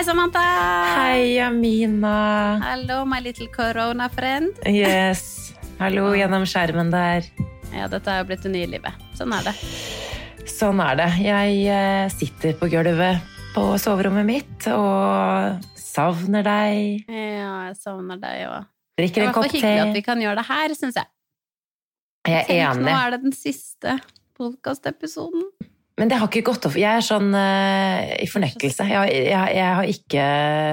Hei, Samantha! Hei, Amina. Hallo, my little corona friend. Yes. Hallo gjennom skjermen der. Ja, dette er jo blitt det nye livet. Sånn er det. Sånn er det. Jeg eh, sitter på gulvet på soverommet mitt og savner deg. Ja, jeg savner deg òg. Det Drikker er en hvert fall kopp hyggelig at vi kan gjøre det her, syns jeg. Jeg er Tenk, nå er det den siste podkastepisoden. Men det har ikke gått opp. Jeg er sånn uh, i fornektelse. Jeg, jeg, jeg har ikke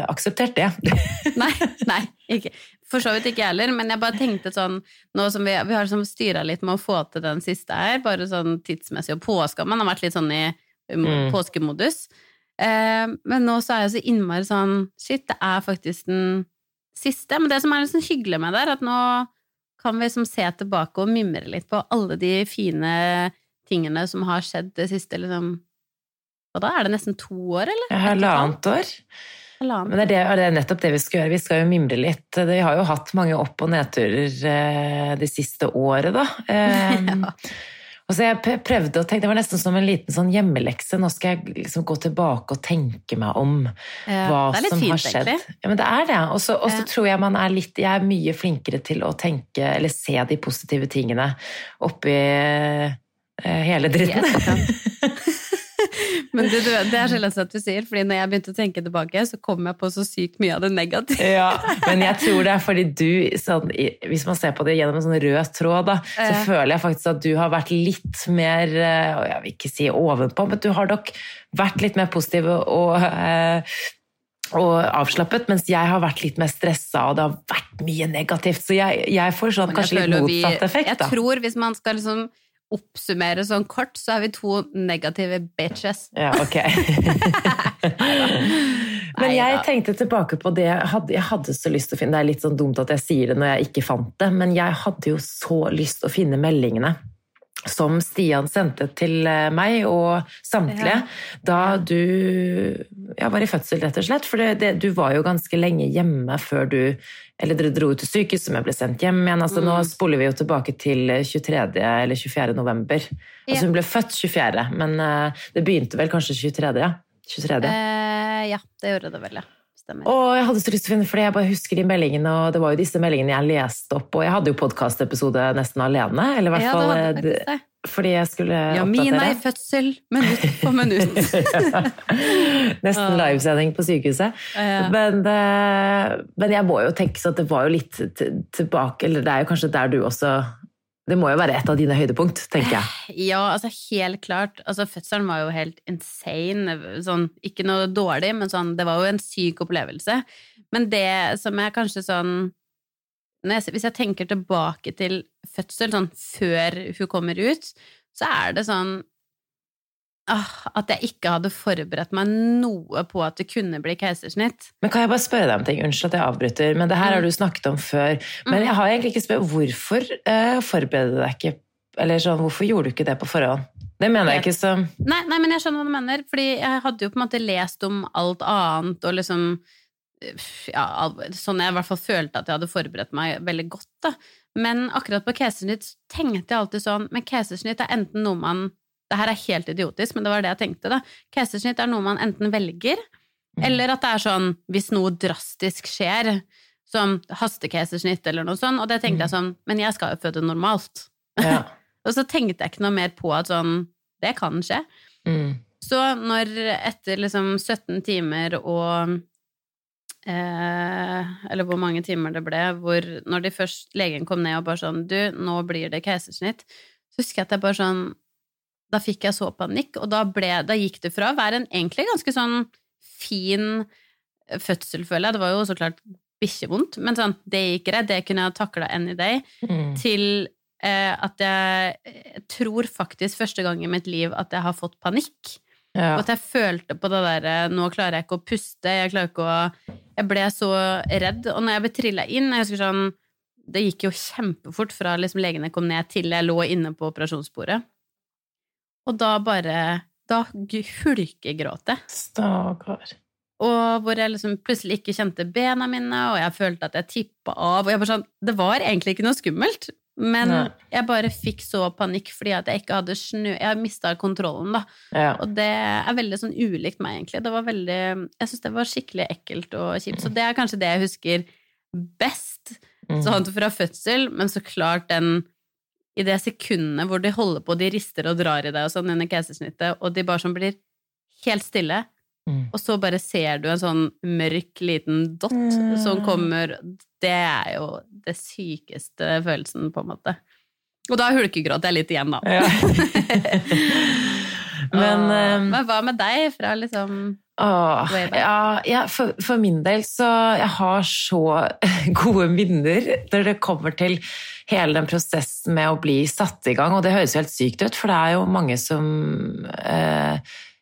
akseptert det. Nei, nei, ikke. for så vidt ikke jeg heller, men jeg bare tenkte sånn nå som Vi, vi har liksom styra litt med å få til den siste her, bare sånn tidsmessig, og påskemann har vært litt sånn i Mm. påskemodus. Eh, men nå så er jeg så innmari sånn Shit, det er faktisk den siste. Men det som er litt sånn hyggelig med det, er at nå kan vi liksom se tilbake og mimre litt på alle de fine tingene som har skjedd det siste liksom Og da er det nesten to år, eller? Halvannet år. Halvannet. Men det er, det, det er nettopp det vi skal gjøre. Vi skal jo mimre litt. Vi har jo hatt mange opp- og nedturer eh, det siste året, da. Eh, Ja. Og så jeg prøvde å tenke, Det var nesten som en liten sånn hjemmelekse. Nå skal jeg liksom gå tilbake og tenke meg om Ja, hva som fint, har skjedd. egentlig. Ja, men det er det. Og så Ja. tror jeg man er litt Jeg er mye flinkere til å tenke eller se de positive tingene oppi hele dritten. Yes. Men du, du, det er lett at du sier, fordi når jeg begynte å tenke tilbake, så kom jeg på så sykt mye av det negative. Ja, men jeg tror det er fordi du, sånn, hvis man ser på det gjennom en sånn rød tråd, da, så Ja. føler jeg faktisk at du har vært litt mer, eh, jeg vil ikke si ovenpå, men du har nok vært litt mer positiv og, eh, og avslappet, mens jeg har vært litt mer stressa, og det har vært mye negativt. Så jeg, jeg får sånn jeg kanskje litt motsatt effekt, Jeg da. tror hvis man skal liksom oppsummere sånn kort, så er vi to negative bitches. Ja, ok. Men jeg tenkte tilbake på det jeg hadde, jeg hadde så lyst til å finne Det er litt sånn dumt at jeg sier det når jeg ikke fant det, men jeg hadde jo så lyst til å finne meldingene som Stian sendte til eh, meg og samtlige Ja. da du ja, var i fødsel, rett og slett. For det, det, du var jo ganske lenge hjemme før du Eller dere dro ut til sykehus, som jeg ble sendt hjem igjen. Altså, Nå Mm. spoler vi jo tilbake til 23. eller 24. november. Yeah. Altså, hun ble født 24., men uh, det begynte vel kanskje 23. ja. 23. Uh, ja, det gjorde det vel, ja. Stemmer. Og jeg hadde så lyst til å finne, flere, jeg bare husker de meldingene, og det var jo disse meldingene jeg leste opp, og jeg hadde jo podkastepisode nesten alene, eller i hvert ja, fall eh, det. Fordi jeg skulle Jamina i fødsel, minutt for minutt. Nesten Ah. livesending på sykehuset. Ja. Men, eh, men jeg må jo tenke så at det var jo litt tilbake, eller det er jo kanskje der du også Det må jo være et av dine høydepunkt, tenker jeg. Ja, altså helt klart. Altså Fødselen var jo helt insane. Sånn, ikke noe dårlig, men sånn, det var jo en syk opplevelse. Men det som er kanskje sånn jeg, Hvis jeg tenker tilbake til fødsel, sånn før hun kommer ut, så er det sånn ah, At jeg ikke hadde forberedt meg noe på at det kunne bli keisersnitt. Men kan jeg bare spørre deg om ting? Unnskyld at jeg avbryter, men det her har Mm. du snakket om før. Men jeg har egentlig ikke spurt hvorfor uh, forberedte du deg ikke Eller sånn, hvorfor gjorde du ikke det på forhånd? Det mener jeg ikke som Nei, nei, men jeg skjønner hva du mener, fordi jeg hadde jo på en måte lest om alt annet, og liksom ja, sånn jeg i hvert fall følte at jeg hadde forberedt meg veldig godt, da. Men akkurat på keisersnitt tenkte jeg alltid sånn, men keisersnitt er enten noe man det her er helt idiotisk, men det var det jeg tenkte, da. Keisersnitt er noe man enten velger, eller at det er sånn hvis noe drastisk skjer, som hastekeisersnitt eller noe sånt, og det tenkte jeg sånn, men jeg skal jo føde normalt. ja. Og så tenkte jeg ikke noe mer på at sånn, det kan skje. mm. Så når etter liksom 17 timer og eh, Eller hvor mange timer det ble, hvor når de først legen kom ned og bare sånn Du, nå blir det keisersnitt. Så husker jeg at jeg bare sånn Da fikk jeg så panikk, og da, ble, da gikk det fra å være en egentlig ganske sånn fin fødsel, føler jeg. Det var jo så klart bikkjevondt, men sånn, det gikk greit, det kunne jeg takla any day Mm. til eh, at jeg, jeg tror faktisk første gang i mitt liv at jeg har fått panikk. Ja. Og at jeg følte på det derre Nå klarer jeg ikke å puste, jeg klarer ikke å Jeg ble så redd. Og når jeg ble trilla inn Jeg husker sånn Det gikk jo kjempefort fra liksom legene kom ned til jeg lå inne på operasjonsbordet. Og da bare Da hulkegråt jeg. Stakkar. Og hvor jeg liksom plutselig ikke kjente bena mine, og jeg følte at jeg tippa av. Og jeg bare sånn, det var egentlig ikke noe skummelt, Men Nei. jeg bare fikk så panikk fordi at jeg ikke hadde snø Jeg mista kontrollen, da. Ja. Og det er veldig sånn ulikt meg, egentlig. Det var veldig Jeg syns det var skikkelig ekkelt og kjipt. Så det er kanskje det jeg husker best Mm. sånn fra fødsel, men så klart den i det sekundet hvor de holder på, de rister og drar i deg og sånn under keisersnittet, og de bare sånn blir helt stille, Mm. og så bare ser du en sånn mørk liten dott Mm. som kommer Det er jo det sykeste følelsen, på en måte. Og da hulkegråter jeg litt igjen, da. Ja. Men Og- eh, Men hva med deg fra liksom Åh, ja, ja, for, for min del så Jeg har så gode minner når det kommer til hele den prosessen med å bli satt i gang. Og det høres jo helt sykt ut, for det er jo mange som eh,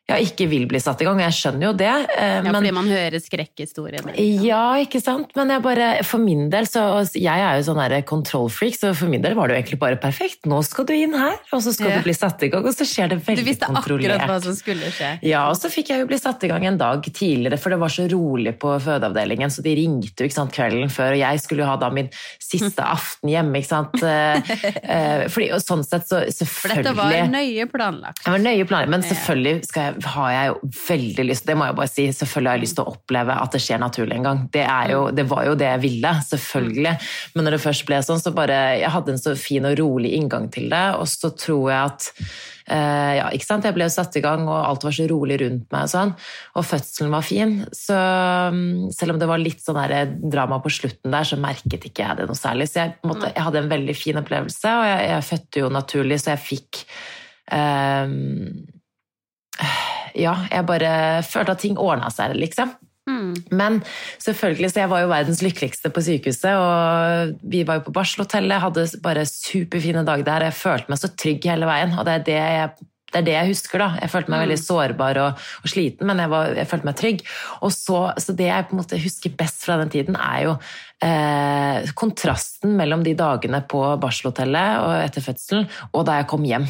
ja, ikke vil bli satt i gang. Jeg skjønner jo det. eh, Ja, men, fordi man hører skrekkhistoriene. ja, ikke sant? Men jeg bare, for min del så Jeg er jo sånn kontrollfreak, så for min del var det jo egentlig bare perfekt. Nå skal du inn her, og så skal Ja. du bli satt i gang, og så skjer det veldig kontrollert. Du visste kontrollert. akkurat hva som skulle skje. Ja, og så fikk jeg jo bli satt i gang en dag tidligere, for det var så rolig på fødeavdelingen, så de ringte jo ikke sant, kvelden før, og jeg skulle jo ha da min siste aften hjemme, ikke sant. Eh, eh, Fordi, og sånn sett så For dette var nøye planlagt. jeg var nøye planlagt, men selvfølgelig skal jeg, har jeg jo veldig lyst det må jeg bare si, selvfølgelig har jeg lyst til å oppleve at det skjer naturlig en gang. Det, er jo, det var jo det jeg ville, selvfølgelig. Men når det først ble sånn, så bare Jeg hadde en så fin og rolig inngang til det, og så tror jeg at eh, ja, ikke sant? Jeg ble jo satt i gang, og alt var så rolig rundt meg, og sånn, og fødselen var fin. Så mm, selv om det var litt sånn drama på slutten der, så merket ikke jeg det noe særlig. Så jeg, måtte, jeg hadde en veldig fin opplevelse, og jeg, jeg fødte jo naturlig, så jeg fikk Ehm, ja, jeg bare følte at ting ordna seg, liksom. Mm. Men selvfølgelig, så jeg var jo verdens lykkeligste på sykehuset, og vi var jo på barselhotellet, hadde bare superfine dager der, jeg følte meg så trygg hele veien, og det er det jeg det er det jeg husker. da. Jeg følte meg veldig sårbar og, og sliten, men jeg, var, jeg følte meg trygg. Og så, så det jeg på en måte husker best fra den tiden, er jo eh, kontrasten mellom de dagene på barselhotellet og etter fødselen, og da jeg kom hjem.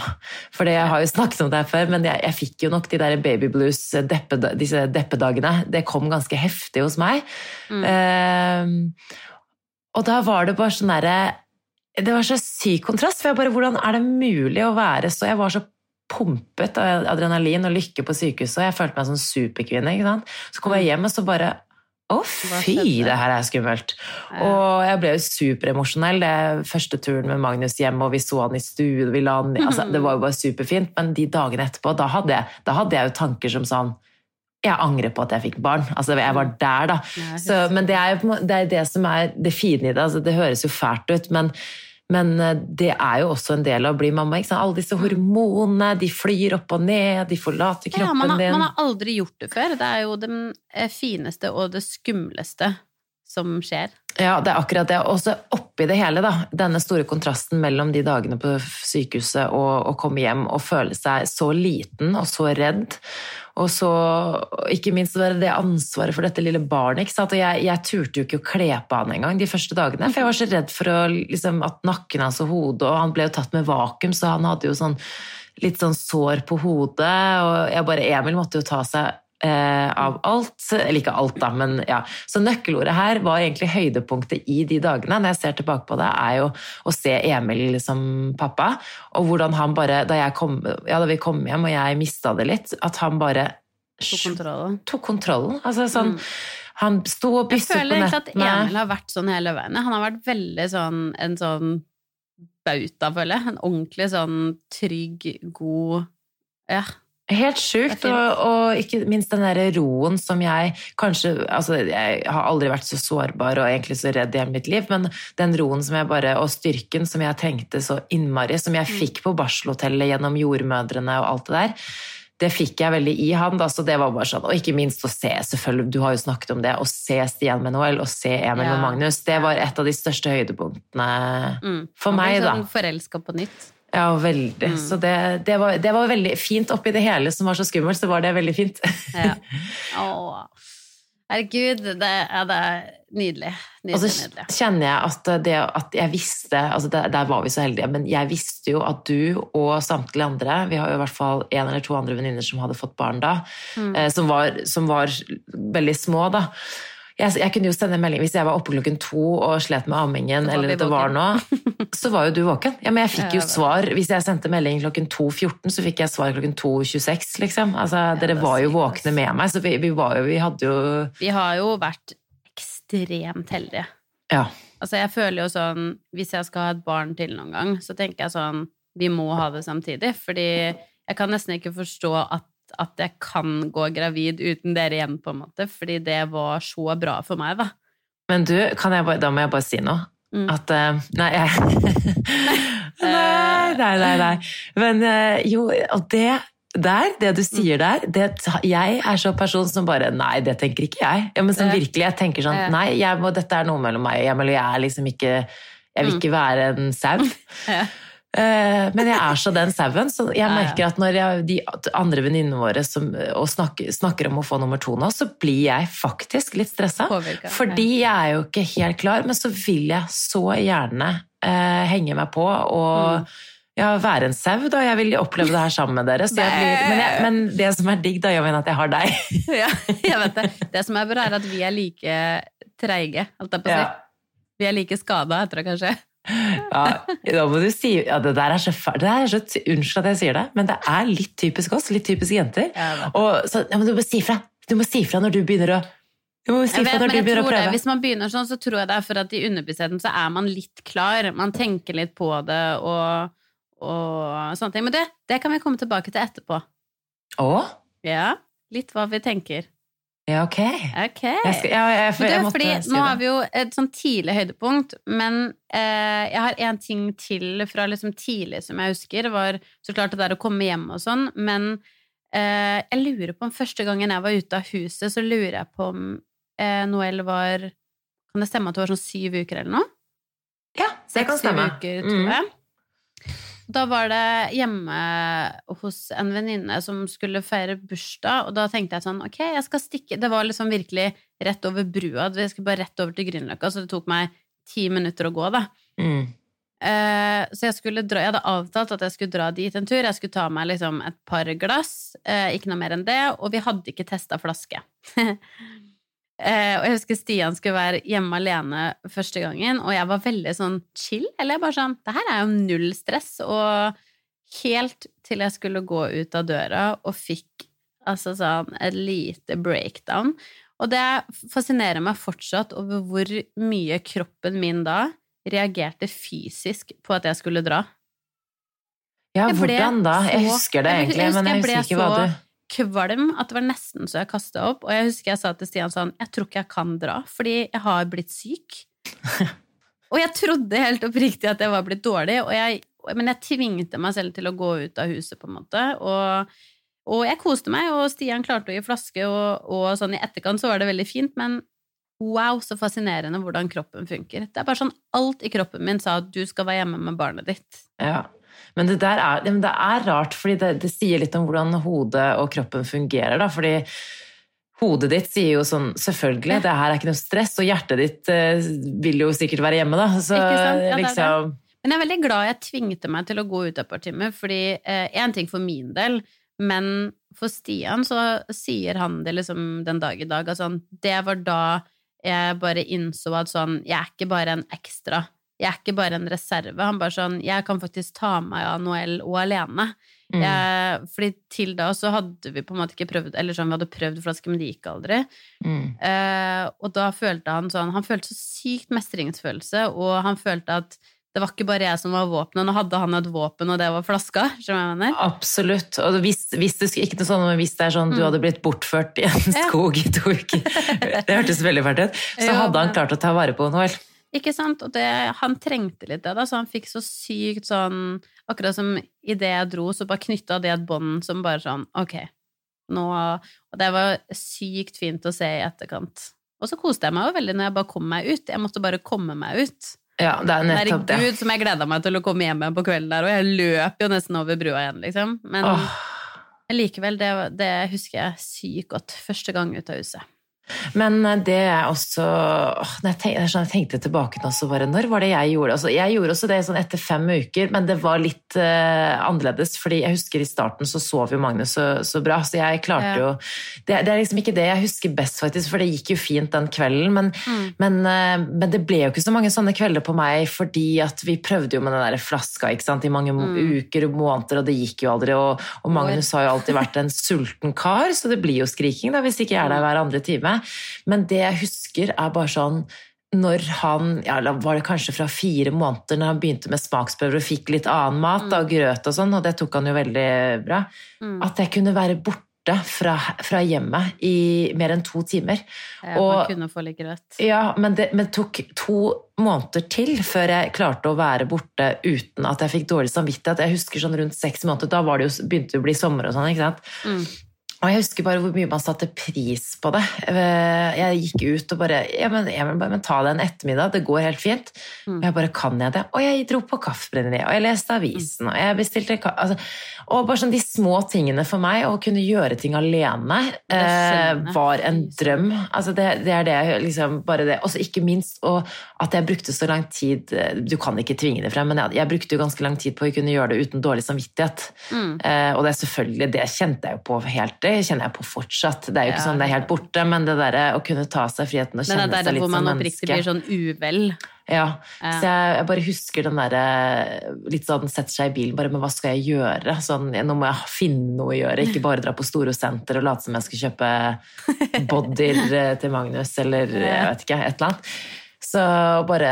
For jeg har jo snakket om det her før, men jeg, jeg fikk jo nok de der baby blues, deppe, disse deppedagene. Det kom ganske heftig hos meg. Eh, og da var det bare sånn derre Det var så syk kontrast, for jeg bare Hvordan er det mulig å være så Jeg var så pumpet av adrenalin og lykke på sykehuset, og jeg følte meg som superkvinne. ikke sant? Så kom jeg hjem, og så bare Å, fy, det her er skummelt. Og jeg ble jo superemosjonell. Det første turen med Magnus hjem, og vi så han i stuen, vi la han altså, Det var jo bare superfint, men de dagene etterpå, da hadde jeg, da hadde jeg jo tanker som sånn jeg angrer på at jeg fikk barn. Altså, jeg var der, da. Så, men det er det, er det som er det fine i det. Altså, det høres jo fælt ut, men, men eh, det er jo også en del av å bli mamma. Alle disse hormonene, de flyr opp og ned, de forlater Ja, kroppen man har, din. man har aldri gjort det før. Det er jo det fineste og det skumleste som skjer. Ja, det er akkurat det. Og så oppi det hele, da. Denne store kontrasten mellom de dagene på sykehuset og å komme hjem og føle seg så liten og så redd. Og så ikke minst det ansvaret for dette lille barnet. Og jeg, jeg turte jo ikke å kle på han engang de første dagene, for jeg var så redd for å, liksom, at nakken hans og hodet Og han ble jo tatt med vakuum, så han hadde jo sånn litt sånn sår på hodet. Og jeg bare Emil måtte jo ta seg av alt. Eller ikke alt, da, men ja. Så nøkkelordet her var egentlig høydepunktet i de dagene, når jeg ser tilbake på det, er jo å se Emil som pappa. Og hvordan han bare, da, jeg kom, ja, da vi kom hjem og jeg mista det litt, at han bare Tok kontrollen. tok kontrollen. Altså sånn Mm. Han sto og Jeg føler ikke egentlig at. Emil har vært sånn hele veien. Han har vært veldig sånn en sånn bauta, føler jeg. En ordentlig sånn trygg, god Ja. Helt sjukt, og, og ikke minst den der roen som jeg kanskje altså Jeg har aldri vært så sårbar og egentlig så redd i hele mitt liv, men den roen som jeg bare, og styrken som jeg trengte så innmari, som jeg Mm. fikk på barselhotellet gjennom jordmødrene og alt det der, det fikk jeg veldig i han. Da, så det var bare sånn, Og ikke minst å se, selvfølgelig, du har jo snakket om det, å se Stian med og se Emil Ja. og Magnus, det var et av de største høydepunktene Mm. for meg, da. Sånn Forelska på nytt. Ja, veldig. Mm. Så det, det, var, det var veldig fint oppi det hele som var så skummelt, så var det veldig fint. Ja. Åh. Herregud, det, er det er nydelig. Og så nydelig. kjenner jeg at det at jeg visste altså der, der var vi så heldige, men jeg visste jo at du og samtlige andre Vi har jo i hvert fall en eller to andre venninner som hadde fått barn da, Mm. eh, som, var, som var veldig små da. Jeg, jeg kunne jo sende en melding hvis jeg var oppe klokken to og slet med ammingen, eller det var noe, så var jo du våken. Ja, men jeg fikk jo svar. Hvis jeg sendte melding klokken 2.14, så fikk jeg svar klokken 2.26, liksom. Altså, dere er var jo våkne med meg, så vi, vi var jo Vi hadde jo Vi har jo vært ekstremt heldige. Ja. Altså, jeg føler jo sånn Hvis jeg skal ha et barn til noen gang, så tenker jeg sånn Vi må ha det samtidig. Fordi jeg kan nesten ikke forstå at, at jeg kan gå gravid uten dere igjen, på en måte. Fordi det var så bra for meg, da. Men du, bare, da må jeg bare si noe. Mm. At eh, Nei, jeg Nei, nei, nei. nei. Men eh, jo, og det der, det du sier der det, Jeg er så person som bare Nei, det tenker ikke jeg. Ja, men som virkelig, jeg tenker sånn Nei, må, dette er noe mellom meg og Emil, og jeg er liksom ikke Jeg vil Mm. ikke være en sau. Eh, Men jeg er så den sauen, så jeg merker at når jeg, de andre venninnene våre som, og snakker, snakker om å få nummer to nå, så blir jeg faktisk litt stressa. Fordi jeg er jo ikke helt klar, men så vil jeg så gjerne eh, henge meg på og Mm. ja, være en sau, da. Jeg vil oppleve det her sammen med dere. Så jeg blir, men, jeg, men det som er digg, da, Jovin, at jeg har deg. ja, jeg vet det. Det som er bra, er at vi er like treige, holdt jeg på å si. Ja. Vi er like skada etter det, kanskje. Ja, da må du si ja, Det der er så. Det er så, unnskyld at jeg sier det, men det er litt typisk oss. Litt typisk jenter. Og, så, ja, men du må si fra! Du må si fra når du begynner å si vet, det. Hvis man begynner sånn, så tror jeg det er for at i underbevisstheten så er man litt klar. Man tenker litt på det og, og sånne ting. Men det, det kan vi komme tilbake til etterpå. Å? Ja, litt hva vi tenker. Ja, ok. okay. Jeg skal, ja, jeg, for, jeg du, fordi si nå har vi jo et sånn tidlig høydepunkt, men eh, jeg har en ting til fra liksom tidlig som jeg husker, var så klart det der å komme hjem og sånn, men eh, jeg lurer på om første gangen jeg var ute av huset, så lurer jeg på om eh, Noel var Kan det stemme at det var sånn syv uker eller noe? Ja, det kan stemme. uker, tror Mm. Da var det hjemme hos en venninne som skulle feire bursdag, og da tenkte jeg sånn, ok, jeg skal stikke Det var liksom virkelig rett over brua, jeg skulle bare rett over til Grünerløkka, så det tok meg ti minutter å gå, da. Mm. Eh, så jeg skulle dra Jeg hadde avtalt at jeg skulle dra dit en tur. Jeg skulle ta meg liksom et par glass, eh, ikke noe mer enn det, og vi hadde ikke testa flaske. Eh, og jeg husker Stian skulle være hjemme alene første gangen, og jeg var veldig sånn chill. Eller jeg bare sånn Det her er jo null stress. Og helt til jeg skulle gå ut av døra og fikk altså sånn et lite breakdown. Og det fascinerer meg fortsatt over hvor mye kroppen min da reagerte fysisk på at jeg skulle dra. Ja, hvordan da? Jeg husker det egentlig, men jeg husker ikke hva du kvalm at det var nesten så jeg kasta opp. Og jeg husker jeg sa til Stian sånn Jeg tror ikke jeg kan dra, fordi jeg har blitt syk. og jeg trodde helt oppriktig at jeg var blitt dårlig, og jeg, men jeg tvingte meg selv til å gå ut av huset, på en måte. Og, og jeg koste meg, og Stian klarte å gi flaske, og, og sånn i etterkant så var det veldig fint, men wow, så fascinerende hvordan kroppen funker. Det er bare sånn alt i kroppen min sa at du skal være hjemme med barnet ditt. Ja. Men det er, det er rart, fordi det, det sier litt om hvordan hodet og kroppen fungerer. Da, fordi hodet ditt sier jo sånn Selvfølgelig, det her er ikke noe stress, og hjertet ditt eh, vil jo sikkert være hjemme, da. Så? Ja, liksom Men jeg er veldig glad jeg tvingte meg til å gå ut et par timer, fordi én ting for min del, men for Stian så sier han det liksom den dag i dag. Altså, det var da jeg bare innså at sånn Jeg er ikke bare en ekstra. Jeg er ikke bare en reserve. Han bare sånn Jeg kan faktisk ta meg av Noel og alene. mm. Jeg, fordi til da så hadde vi på en måte ikke prøvd Eller sånn, vi hadde prøvd flaske, men det gikk aldri. Mm. Eh, og da følte han sånn Han følte så sykt mestringsfølelse, og han følte at det var ikke bare jeg som var våpenet. Nå hadde han et våpen, og det var flaska. Absolutt. Og hvis, hvis det, ikke noe sånn, men hvis det er sånn du Mm. hadde blitt bortført i en skog i to uker Det hørtes veldig fælt ut. Så hadde han klart å ta vare på Noel. Ikke sant? Og det, han trengte litt det, da, så han fikk så sykt sånn Akkurat som idet jeg dro, så bare knytta det et bånd som bare sånn Ok, nå Og det var sykt fint å se i etterkant. Og så koste jeg meg jo veldig når jeg bare kom meg ut. Jeg måtte bare komme meg ut. Ja, det er nettopp det. Herregud, som jeg gleda meg til å komme hjem igjen på kvelden der, og jeg løp jo nesten over brua igjen, liksom. Men oh. likevel, det, det husker jeg sykt godt. Første gang ut av huset. Men eh, det er også når jeg, tenkte, jeg tenkte tilbake nå, så bare Når var det jeg gjorde altså, Jeg gjorde også det sånn etter fem uker, men det var litt uh, annerledes. fordi jeg husker i starten så sov jo Magnus så, så bra, så jeg klarte Ja. jo det, det er liksom ikke det jeg husker best, faktisk, for det gikk jo fint den kvelden. Men, Mm. men, uh, men det ble jo ikke så mange sånne kvelder på meg, fordi at vi prøvde jo med den der flaska sant, i mange Mm. uker og måneder, og det gikk jo aldri. Og, og Magnus har jo alltid vært en sulten kar, så det blir jo skriking da, hvis ikke jeg er der hver andre time. Men det jeg husker, er bare sånn når han, ja, var det kanskje fra fire måneder, når han begynte med smaksprøver og fikk litt annen mat, og grøt og sånn, og det tok han jo veldig bra, Mm. at jeg kunne være borte fra, fra hjemmet i mer enn to timer. Man Og- kunne få litt grøt. Ja, men det men tok to måneder til før jeg klarte å være borte uten at jeg fikk dårlig samvittighet. Jeg husker sånn rundt seks måneder, da var det jo, begynte det å bli sommer og sånn, ikke sant? Mm. Og jeg husker bare hvor mye man satte pris på det. Eh, Jeg gikk ut og bare ja, men, jeg vil bare men ta det en ettermiddag, det går helt fint. Mm. Og jeg bare kan jeg det? Og jeg dro på Kaffebrenneriet, og jeg leste avisen, og jeg bestilte altså, Og bare sånn de små tingene for meg, å kunne gjøre ting alene, eh, var en drøm. Altså det, det er det jeg liksom Bare det. Og ikke minst og at jeg brukte så lang tid eh, Du kan ikke tvinge det frem, men jeg, jeg brukte jo ganske lang tid på å kunne gjøre det uten dårlig samvittighet. Mm. Eh, og det er selvfølgelig, det kjente jeg jo på helt, det kjenner jeg på fortsatt. Det er jo ikke sånn det er helt borte, men det derre å kunne ta seg friheten og Men det er der hvor man oppriktig blir sånn uvel. Ja, Ja. så jeg, jeg bare husker den derre Litt sånn setter seg i bilen, bare Men hva skal jeg gjøre? Sånn, nå må jeg finne noe å gjøre, ikke bare dra på Storosenter og late som jeg skal kjøpe bodyer eh, til Magnus, eller jeg vet ikke, et eller annet. Så bare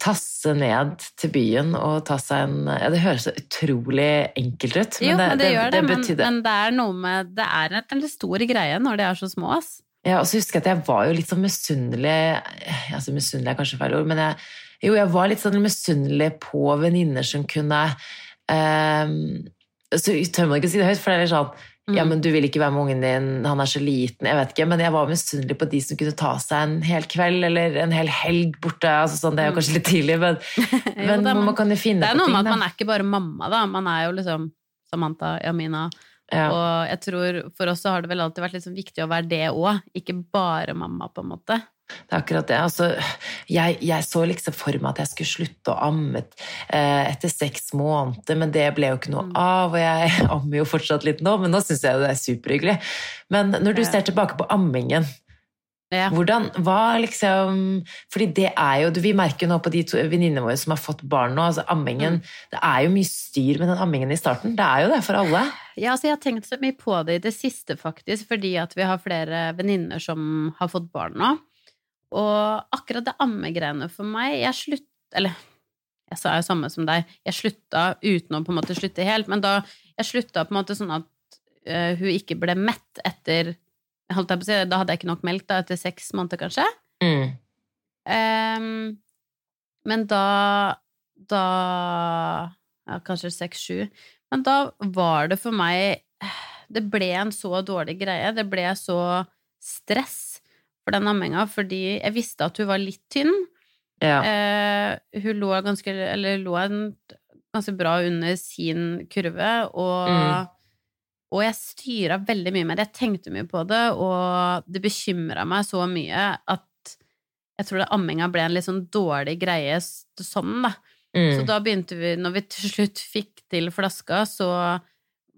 tasse ned til byen og ta seg en ja, Det høres så utrolig enkelt ut, Jo, men det, gjør det, men, men det er noe med Det er en, en stor greie når de er så små, ass. Ja, og så husker jeg at jeg var jo litt sånn misunnelig altså Misunnelig er kanskje feil ord, men jeg, jo, jeg var litt sånn misunnelig på venninner som kunne eh, Så tør man ikke si det høyt, for det er sånn Ja, Mm. men du vil ikke være med ungen din, han er så liten Jeg vet ikke, men jeg var misunnelig på de som kunne ta seg en hel kveld eller en hel helg borte. Altså, sånn, det er jo kanskje litt tidlig, men, men da, men man kan jo finne Det er noe med at man er ikke bare mamma, da. Man er jo liksom Samantha, Jamina. Ja. Og jeg tror for oss så har det vel alltid vært liksom viktig å være det òg, ikke bare mamma, på en måte. Det er akkurat det. Altså, jeg, jeg så liksom for meg at jeg skulle slutte å amme eh, etter seks måneder, men det ble jo ikke noe av, og jeg ammer jo fortsatt litt nå, men nå syns jeg det er superhyggelig. Men når du ser tilbake på ammingen, Ja. hvordan, hva liksom Fordi det er jo, vi merker jo nå på de to venninnene våre som har fått barn nå, altså ammingen Det er jo mye styr med den ammingen i starten. Det er jo det for alle. Ja, altså jeg har tenkt så mye på det i det siste, faktisk, fordi at vi har flere venninner som har fått barn nå. Og akkurat det ammegreiene for meg Jeg slutt... Eller jeg sa jo samme som deg. Jeg slutta uten å på en måte slutte helt, men da jeg slutta på en måte sånn at uh, hun ikke ble mett etter holdt jeg på å si, Da hadde jeg ikke nok melk, da, etter seks måneder, kanskje. Mm. Um, men da Da ja, Kanskje seks-sju. Men da var det for meg Det ble en så dårlig greie. Det ble så stress for den amminga, fordi jeg visste at hun var litt tynn. Ja. Eh, hun lå ganske Eller lå en, ganske bra under sin kurve, og Mm. Og jeg styra veldig mye med det. Jeg tenkte mye på det, og det bekymra meg så mye at jeg tror det amminga ble en litt sånn dårlig greie sånn, da. Så Mm. da begynte vi, når vi til slutt fikk til flaska, så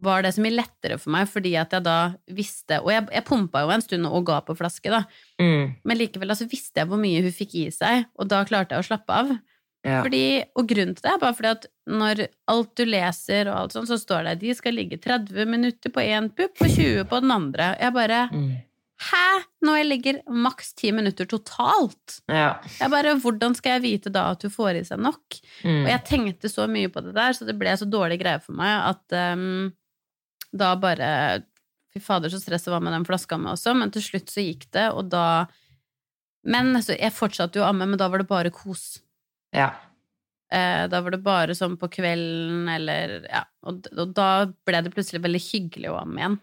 var det så mye lettere for meg, fordi at jeg da visste Og jeg, jeg pumpa jo en stund og ga på flaske, da. Mm. Men likevel altså, visste jeg hvor mye hun fikk i seg, og da klarte jeg å slappe av. Ja. Fordi, og grunnen til det er bare fordi at når alt du leser og alt sånt, så står det at de skal ligge 30 minutter på én pupp og 20 på den andre. Jeg bare Mm. Hæ?! Når jeg ligger maks 10 minutter totalt! Ja. Jeg bare, Hvordan skal jeg vite da at du får i seg nok? Mm. Og jeg tenkte så mye på det der, så det ble så dårlig greie for meg at um, da bare Fy fader, så stress det var med den flaska mi også, men til slutt så gikk det, og da Men så jeg fortsatte jo å amme, men da var det bare kos. ja. Eh, da var det bare sånn på kvelden, eller Ja. Og, og da ble det plutselig veldig hyggelig å amme igjen.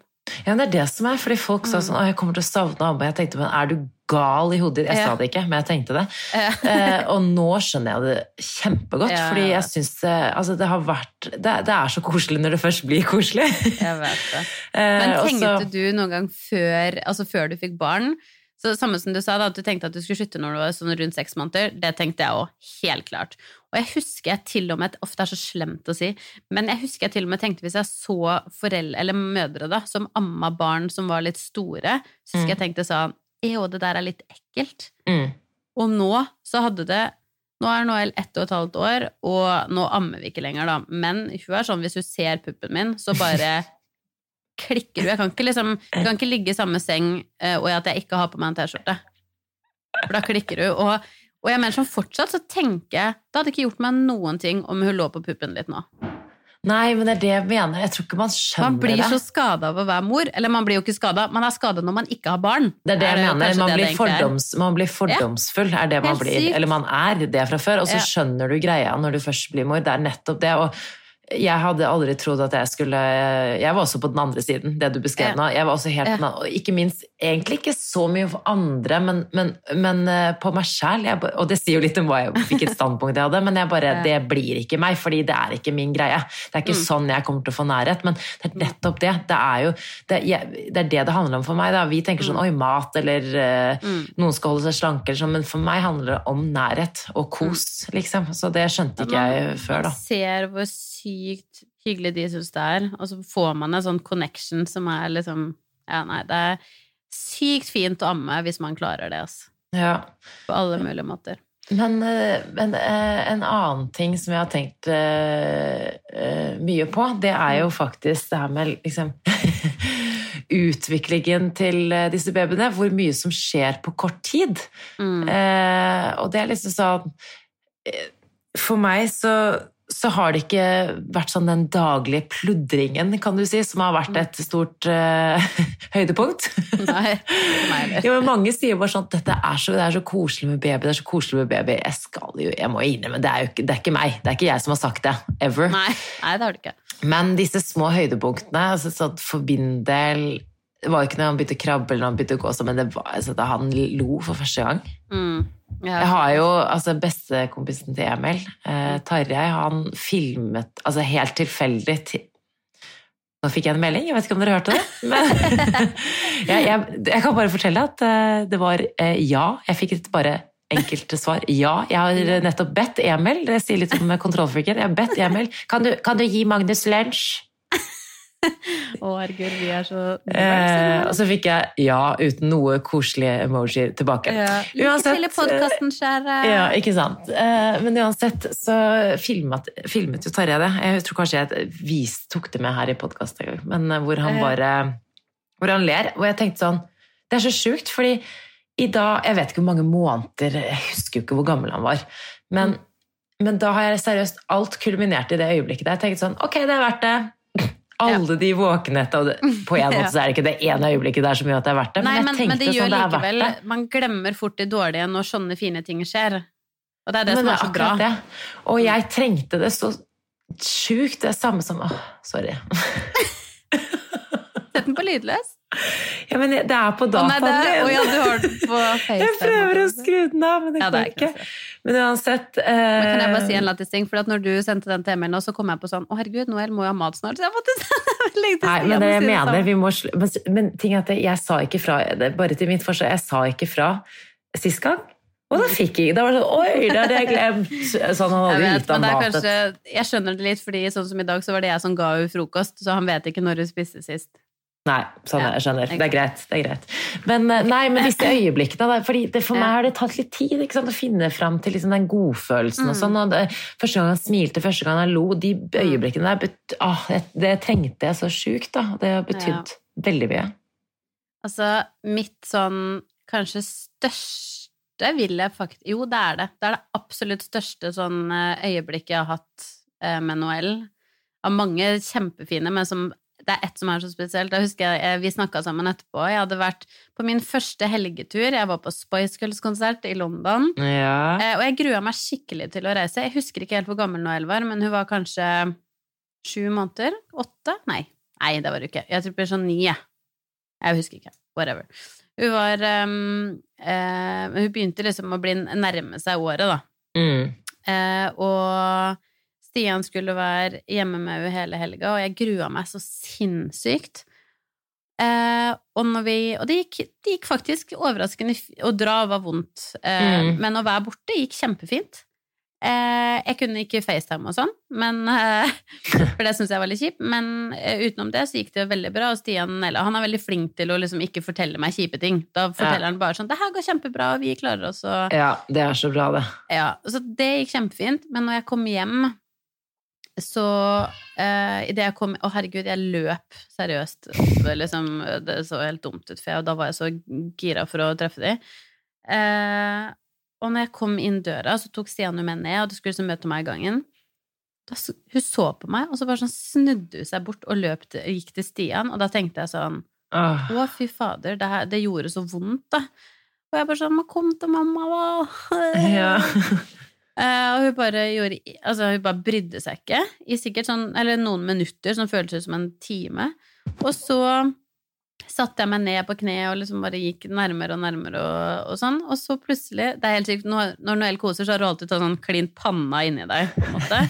Ja, det er det som er, fordi folk sa sånn, å, jeg kommer til å savne Abba. Jeg tenkte, men er du gal i hodet? Jeg Ja. sa det ikke, men jeg tenkte det. Ja. Eh, og nå skjønner jeg det kjempegodt, Ja, fordi jeg syns altså, det har vært det, det er så koselig når det først blir koselig. jeg vet det. Eh, Men tenkte du noen gang før, altså før du fikk barn, Så samme som du sa, da, at du tenkte at du skulle slutte når du var sånn rundt seks måneder, det tenkte jeg òg, helt klart. Og jeg husker jeg til og med, ofte er så slemt å si, men jeg husker jeg til og med tenkte hvis jeg så foreldre, eller mødre, da, som amma barn som var litt store, så husker jeg tenkte sånn Jo, det der er litt ekkelt. Mm. Og nå så hadde det Nå er Noel ett og et halvt år, og nå ammer vi ikke lenger, da. Men hun er sånn, hvis hun ser puppen min, så bare klikker hun. Jeg kan ikke, liksom, jeg kan ikke ligge i samme seng eh, og at jeg ikke har på meg en T-skjorte. For da klikker hun. Og, og jeg mener sånn fortsatt så tenker jeg Det hadde ikke gjort meg noen ting om hun lå på puppen litt nå. Nei, men det er det jeg mener. Jeg tror ikke man skjønner det. Man blir det. så skada av å være mor. Eller man blir jo ikke skada, man er skada når man ikke har barn. Det er det jeg jo mener. Man det blir, det er. fordoms, man blir fordomsfull, er det man Helt blir. sykt. Eller man er det fra før, og så skjønner du greia når du først blir mor. Det er nettopp det. og jeg hadde aldri trodd at jeg skulle Jeg var også på den andre siden, det du beskrev nå. Jeg var også helt Ja. og Ikke minst, egentlig ikke så mye for andre, men, men, men eh, på meg sjæl. Og det sier jo litt om hva jeg, hvilket standpunkt jeg hadde, men jeg bare, det blir ikke meg, fordi det er ikke min greie. Det er ikke Mm. sånn jeg kommer til å få nærhet, men det er nettopp det. Det er jo det, jeg, det er det det handler om for meg. Da. Vi tenker sånn oi, mat, eller eh, Mm. noen skal holde seg slanke, eller sånn, men for meg handler det om nærhet og kos, liksom. Så det skjønte ikke jeg før, da. Man ser hvor sykt hyggelig de syns det er, og så får man en sånn connection som er liksom Ja, nei, det er sykt fint å amme hvis man klarer det, altså. Ja. På alle mulige måter. Men, eh, men eh, en annen ting som jeg har tenkt eh, mye på, det er jo faktisk det her med liksom Utviklingen til disse babyene, hvor mye som skjer på kort tid. Mm. Og det er liksom sånn For meg så, så har det ikke vært sånn den daglige pludringen, kan du si, som har vært et stort uh, høydepunkt. Nei, nei men mange sier bare sånn at dette er så, det er så koselig med baby. det er så koselig med baby. Jeg skal jo, jeg må innrømme, det er jo ikke, det er ikke meg. Det er ikke jeg som har sagt det. Ever. Nei, nei, det har du ikke. Men disse små høydepunktene, altså sånn for min del Det var jo ikke når han begynte å krabbe eller når han begynte å gå men det var altså, da han lo for første gang. Mm. Jeg har jo altså bestekompisen til Emil, eh, Tarjei, han filmet altså helt tilfeldig til Nå fikk jeg en melding, jeg vet ikke om dere hørte det. Men jeg, jeg, jeg kan bare fortelle at eh, det var eh, ja. Jeg fikk et bare enkelt svar. Ja, jeg har nettopp bedt Emil, det sier litt om kontrollfreaken, jeg har bedt Emil kan du, kan du gi Magnus lunsj? Å, herregud, vi er så Eh, og så fikk jeg ja uten noe koselige emoji tilbake. ja. Lykke Uansett, til i podkasten, kjære. Ja, ikke sant. Eh, Men uansett så filmet, filmet jo Tarjei det. Jeg tror kanskje jeg vis, tok det med her i podkast en gang, men eh, hvor han bare Hvor han ler. Og jeg tenkte sånn Det er så sjukt, fordi i dag Jeg vet ikke hvor mange måneder Jeg husker jo ikke hvor gammel han var. Men, men da har jeg seriøst alt kulminert i det øyeblikket der. Jeg tenkte sånn Ok, det er verdt det. Alle de våkenheta, på en måte så er det ikke det ene øyeblikket der som gjør at det er verdt det, Nei, men men, men det sånn, det likevel det. Man glemmer fort det dårlige når sånne fine ting skjer. Og det er det Men som er så bra. Det. Og jeg trengte det så sjukt. Det er samme som Åh, sorry. Sett den på lydløs. Ja, men det er på dataen å, min. ja, du har den på FaceTime. Jeg prøver å skru den av, men det Ja, går ikke. Men uansett eh, Men kan jeg bare si en lættis ting? For når du sendte den til Emil nå, så kom jeg på sånn Å, herregud, Noel må jo ha mat snart. Så jeg måtte legge til Nei, men det jeg mener, vi må sl men, men ting er at jeg sa ikke fra det- Bare til mitt forsvar, jeg sa ikke fra sist gang. Og da fikk jeg Da var det sånn Oi, det hadde jeg glemt! Sånn, han Jeg vet, men det er kanskje, jeg skjønner det litt, fordi sånn som i dag, så var det jeg som ga henne frokost, så han vet ikke når hun spiste sist. Nei, sånn Ja, jeg skjønner. Det er greit. det er greit. Men, eh, nei, men disse øyeblikkene da, fordi det, For meg har det tatt litt tid sant, å finne fram til liksom den godfølelsen. og Mm. sånn, og det, Første gang han smilte, første gang han lo, de øyeblikkene der bet, ah, det, det trengte jeg så sjukt. da. Det har betydd veldig mye. Altså, mitt sånn kanskje største vil jeg faktisk Jo, det er det. Det er det absolutt største sånn eh, øyeblikket jeg har hatt eh, med Noel. Av mange kjempefine, men som det er ett som er så spesielt. Da husker jeg, eh, Vi snakka sammen etterpå. Jeg hadde vært på min første helgetur. Jeg var på Spice Girls-konsert i London. Ja. Eh, Og jeg grua meg skikkelig til å reise. Jeg husker ikke helt hvor gammel Noel var, men hun var kanskje sju måneder? Åtte? Nei. Nei, det var hun ikke. Jeg tror hun ble sånn ni, jeg. Jeg husker ikke. Whatever. Hun var um, eh, Hun begynte liksom å bli nærme seg året, da. Mm. Eh, og Stian skulle være hjemme med henne hele helga, og jeg grua meg så sinnssykt. Eh, og, vi, og det, gikk, det gikk faktisk overraskende Å dra var vondt, eh, Mm. men å være borte gikk kjempefint. Eh, jeg kunne ikke FaceTime og sånn, men, eh, for det syns jeg var litt kjipt. Men eh, utenom det så gikk det veldig bra. Og Stian eller, han er veldig flink til å liksom ikke fortelle meg kjipe ting. Da forteller han bare sånn 'Det her går kjempebra, og vi klarer oss', og Ja, det er så bra, det. ja, så det gikk kjempefint, men når jeg kom hjem, så eh, Idet jeg kom Å, herregud, jeg løp seriøst. Liksom, det så helt dumt ut, for jeg, og da var jeg så gira for å treffe dem. Eh, og når jeg kom inn døra, så tok Stian meg ned, og de skulle liksom møte meg i gangen. Da, hun så på meg, og så bare sånn snudde hun seg bort og løp til, gikk til Stian, og da tenkte jeg sånn Åh. å, fy fader, det, her, det gjorde så vondt, da. Og jeg bare sånn, men kom til mamma, da. Ja. Eh, og hun bare gjorde Altså, hun bare brydde seg ikke i sikkert sånn Eller noen minutter, som føltes ut som en time. Og så satte jeg meg ned på kne og liksom bare gikk nærmere og nærmere og, og sånn. Og så plutselig Det er helt sykt, når, når Noel koser, så har du alltid tatt sånn klint panna inni deg, på en måte.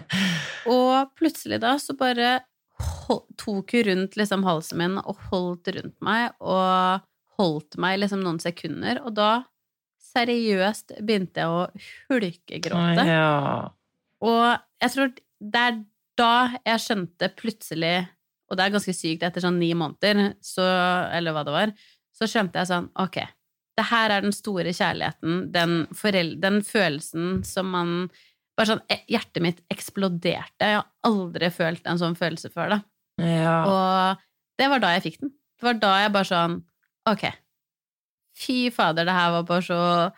Og plutselig da så bare tok hun rundt liksom halsen min og holdt rundt meg og holdt meg liksom noen sekunder, og da seriøst begynte jeg å hulkegråte. Ja. Og jeg tror det er da jeg skjønte plutselig, og det er ganske sykt etter sånn ni måneder, så, eller hva det var, så skjønte jeg sånn, ok, det her er den store kjærligheten, den, den følelsen som man, bare sånn, eh, hjertet mitt eksploderte. Jeg har aldri følt en sånn følelse før da. ja. Og det var da jeg fikk den. Det var da jeg bare sånn Ok, fy fader, det her var bare så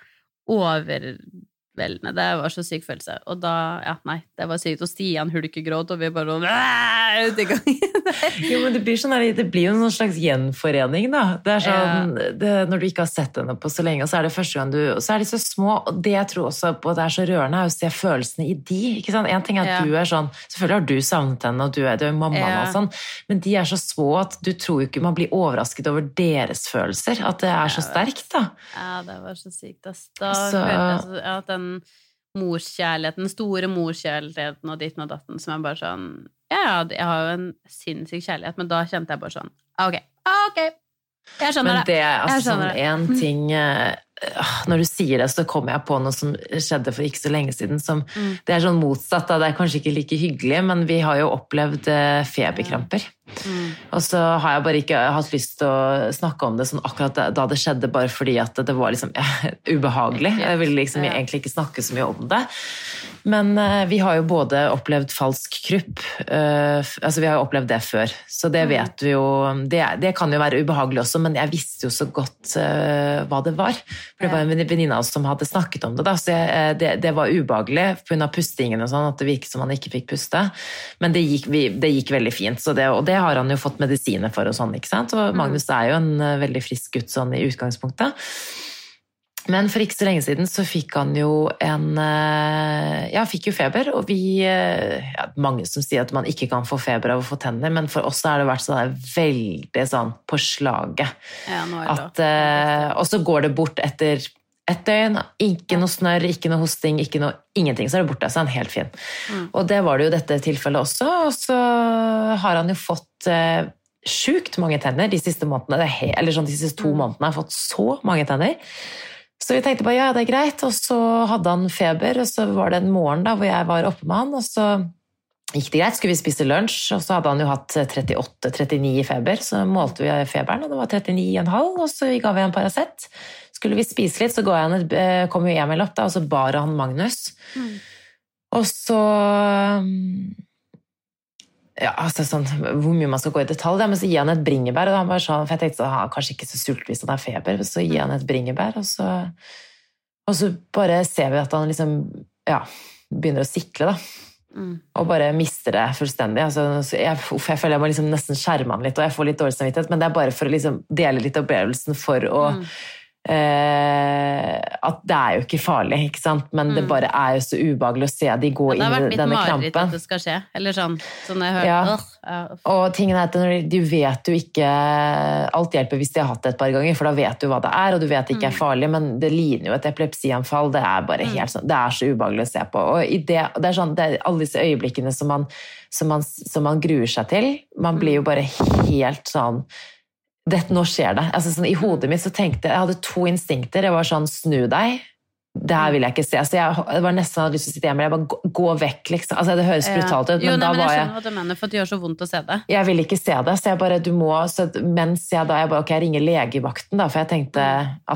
overveldende. Det var så syk følelse. Og da Ja, nei, det var sykt. Og Stian hulkegråt, og vi bare sånn ut i. Jo, men det blir, sånn det blir jo noen slags gjenforening, da. Det er sånn, det, når du ikke har sett henne på så lenge, og så er det første gang du Og så er de så små, og det jeg tror også på det er så rørende, er å se følelsene i de. ikke sant? En ting er at Ja. du er sånn Selvfølgelig har du savnet henne, og du er, du er mammaen Ja. og sånn, men de er så små at du tror jo ikke man blir overrasket over deres følelser. At det er så sterkt, da. Ja, det var så sykt, ass. Da Så- følte jeg ja, at den morskjærligheten, den store morskjærligheten og ditten og datten, som er bare sånn Ja, jeg har jo en sinnssyk kjærlighet, men da kjente jeg bare sånn ah, Ok, ah, ok, jeg skjønner Men det. det, altså, sånn, en ting eh, Når du sier det, så kommer jeg på noe som skjedde for ikke så lenge siden. Som, Mm. Det er sånn motsatt. Da. Det er kanskje ikke like hyggelig, men vi har jo opplevd eh, feberkramper. Mm. Og så har jeg bare ikke hatt lyst til å snakke om det sånn akkurat da det skjedde, bare fordi at det var liksom ubehagelig. Jeg ville liksom Ja. egentlig ikke snakke så mye om det. Men uh, vi har jo både opplevd falsk krupp uh, Altså, vi har jo opplevd det før, så det Mm. vet vi jo det, det kan jo være ubehagelig også, men jeg visste jo så godt uh, hva det var. For det var en venninne av oss som hadde snakket om det, da, så jeg, det, det var ubehagelig pga. pustingen og sånn, at det virket som han ikke fikk puste. Men det gikk, vi, det gikk veldig fint, så det, og det har han jo fått medisiner for og sånn, ikke sant. Og Magnus er jo en eh, veldig frisk gutt sånn i utgangspunktet. Men for ikke så lenge siden så fikk han jo en eh, Ja, fikk jo feber, og vi eh, ja, Mange som sier at man ikke kan få feber av å få tenner, men for oss har det vært sånn veldig sånn på slaget. Ja, At, og så går det bort etter et døgn. Ikke noe snørr, ikke noe hosting, ikke noe, ingenting. Så er det borte. Så er han helt fin. Mm. Og det var det jo dette tilfellet også. Og så har han jo fått eh, sjukt mange tenner de siste månedene. Er Eller sånn de siste to Mm. månedene har fått så mange tenner. Så vi tenkte bare ja, det er greit. Og så hadde han feber, og så var det en morgen da hvor jeg var oppe med han, og så gikk det greit. Skulle vi spise lunsj, og så hadde han jo hatt 38-39 i feber. Så målte vi feberen, og det var 39,5, og så ga vi en Paracet. Skulle vi spise litt, så jeg et, eh, kom jo Emil opp, da, og så bar han Magnus. Mm. Og så mm, ja, altså sånn, Hvor mye man skal gå i detalj, da, men så gir han et bringebær. Og han bare sånn, for jeg tenkte sånn, han er kanskje ikke så sulten hvis han har feber, så gir han et bringebær, og så, og så bare ser vi at han liksom ja, begynner å sikle. da. Mm. Og bare mister det fullstendig. Altså, jeg, uff, jeg føler jeg må liksom nesten skjerme han litt, og jeg får litt dårlig samvittighet, men det er bare for å liksom dele litt opplevelsen for å Mm. Eh, At det er jo ikke farlig, ikke sant? men det Mm. bare er jo så ubehagelig å se de gå Ja, det har inn vært i mitt denne mareritt krampen. at det skal skje. Eller sånn. sånn jeg hører, Ja. Uh. Og tingen er at de vet jo ikke Alt hjelper hvis de har hatt det et par ganger, for da vet du hva det er, og du vet det ikke er farlig, men det ligner jo et epilepsianfall. Det er bare helt sånn, det er så ubehagelig å se på. Og i det, det er sånn, det er alle disse øyeblikkene som man, som, man, som man gruer seg til. Man blir jo bare helt sånn dette, nå skjer det. Altså, sånn, I hodet mitt så tenkte jeg Jeg hadde to instinkter. Jeg var sånn Snu deg. Det her vil jeg ikke se. Altså, jeg, det var nesten hadde lyst til å sitte hjemme. Jeg bare gå, gå vekk, liksom. Altså, det høres brutalt ut, men jo, nei, da men var jeg jeg skjønner hva du mener, for det gjør så vondt å se det. jeg vil ikke se det, så jeg bare, du må, så mens jeg da, jeg bare, ok, jeg ringer legevakten da, for jeg tenkte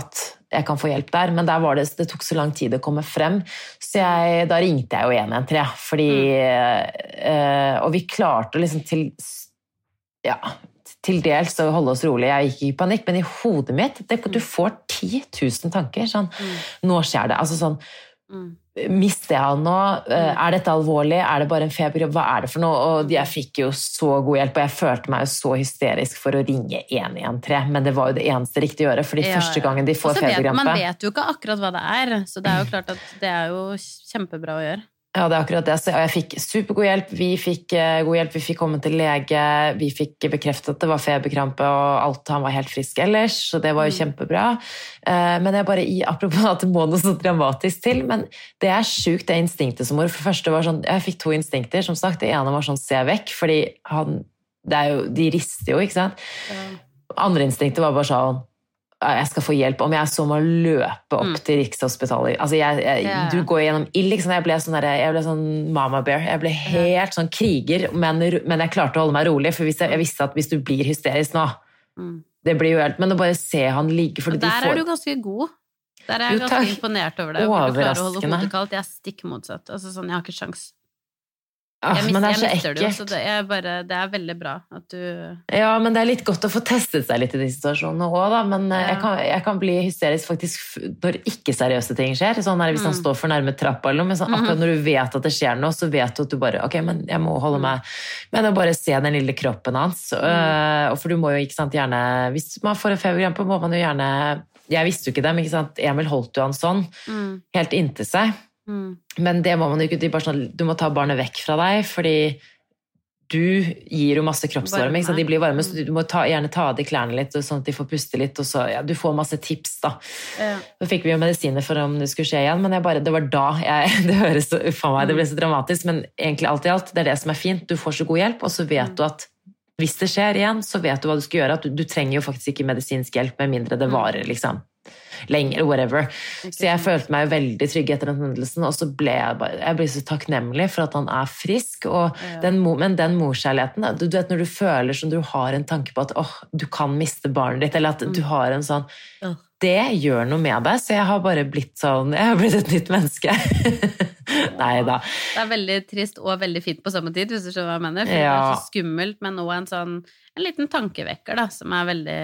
at jeg kan få hjelp der, men der var det, det tok så lang tid å komme frem, så jeg, da ringte jeg jo 113, fordi, eh, og vi klarte liksom til, ja, til dels å holde oss rolig, jeg gikk i panikk, men i hodet mitt, det, du får 10 000 tanker, sånn, nå skjer det, altså sånn, Mm. Mister jeg han nå? Eh, Er dette alvorlig? Er det bare en feberjobb? Hva er det for noe? Og jeg fikk jo så god hjelp, og jeg følte meg jo så hysterisk for å ringe 113, men det var jo det eneste riktige å gjøre, fordi Ja, første gangen de får vet, man vet jo ikke akkurat hva det er, så det er jo klart at det er jo kjempebra å gjøre. Ja, det er akkurat det. Så jeg fikk supergod hjelp. Vi fikk eh, god hjelp, vi fikk komme til lege, vi fikk bekreftet at det var feberkrampe, og alt, han var helt frisk ellers, så det var jo kjempebra. Eh, Men jeg bare, apropos at det må noe så dramatisk til, men det er sjukt det instinktet som mor. For det første var sånn, jeg fikk to instinkter, som sagt. Det ene var sånn, se vekk, fordi han, det er jo, de rister jo, ikke sant? Andre instinktet var bare sånn «Ja, jeg skal få hjelp om jeg så må løpe opp Mm. til Rikshospitalet. Altså jeg, jeg, Ja, ja. Du går gjennom ild. Liksom. Jeg ble sånn, der, jeg ble sånn mama bear. Jeg ble helt sånn kriger, men, men jeg klarte å holde meg rolig. For hvis jeg, jeg visste at hvis du blir hysterisk nå Mm. det blir jo helt, Men å bare se han ligge fordi der de får, er du ganske god. Der er jeg Jo, ganske imponert over deg. Hvor du klarer å holde Overraskende. Jeg er stikk motsatt. Altså sånn, jeg har ikke sjans. Ah, Jeg, Men det er så det ekkelt. det er, bare, det er veldig bra at du Ja, men det er litt godt å få testet seg litt i de situasjonene òg, da. Men eh, Ja. jeg, kan, jeg kan bli hysterisk faktisk når ikke-seriøse ting skjer. Sånn er det hvis han Mm. står for nærme trappa eller noe. Men sånn, akkurat når du vet at det skjer noe, så vet du at du bare Ok, men jeg må holde meg med å bare se den lille kroppen hans. øh, og for du må jo ikke sant, gjerne Hvis man får en feberkrampe, må man jo gjerne Jeg visste jo ikke det, men Emil holdt jo han sånn, mm, helt inntil seg. Mm, Men det må man jo ikke. Sånn, du må ta barnet vekk fra deg, fordi du gir jo masse kroppsvarme. Varme. De blir varme, så du må ta, gjerne ta av de klærne litt, sånn at de får puste litt. Så, ja, du får masse tips, da. ja. Så fikk vi jo medisiner for om det skulle skje igjen, men bare, det var da jeg, Det høres uff a meg, det ble så dramatisk, men egentlig alt i alt, det er det som er fint. Du får så god hjelp, og så vet Mm. du at hvis det skjer igjen, så vet du hva du skal gjøre. Du, du trenger jo faktisk ikke medisinsk hjelp, med mindre det Mm. varer, liksom. Lenger, whatever. Så jeg følte meg veldig trygg etter den hendelsen, og så ble jeg, bare, jeg ble så takknemlig for at han er frisk. Og Ja. den, men den morskjærligheten, du, du vet når du føler som du har en tanke på at åh, du kan miste barnet ditt, eller at du har en sånn Det gjør noe med deg, så jeg har bare blitt sånn Jeg har blitt et nytt menneske. Nei da. Det er veldig trist og veldig fint på samme tid, hvis du skjønner hva jeg mener. For det er så skummelt, men òg en sånn en liten tankevekker, da, som er veldig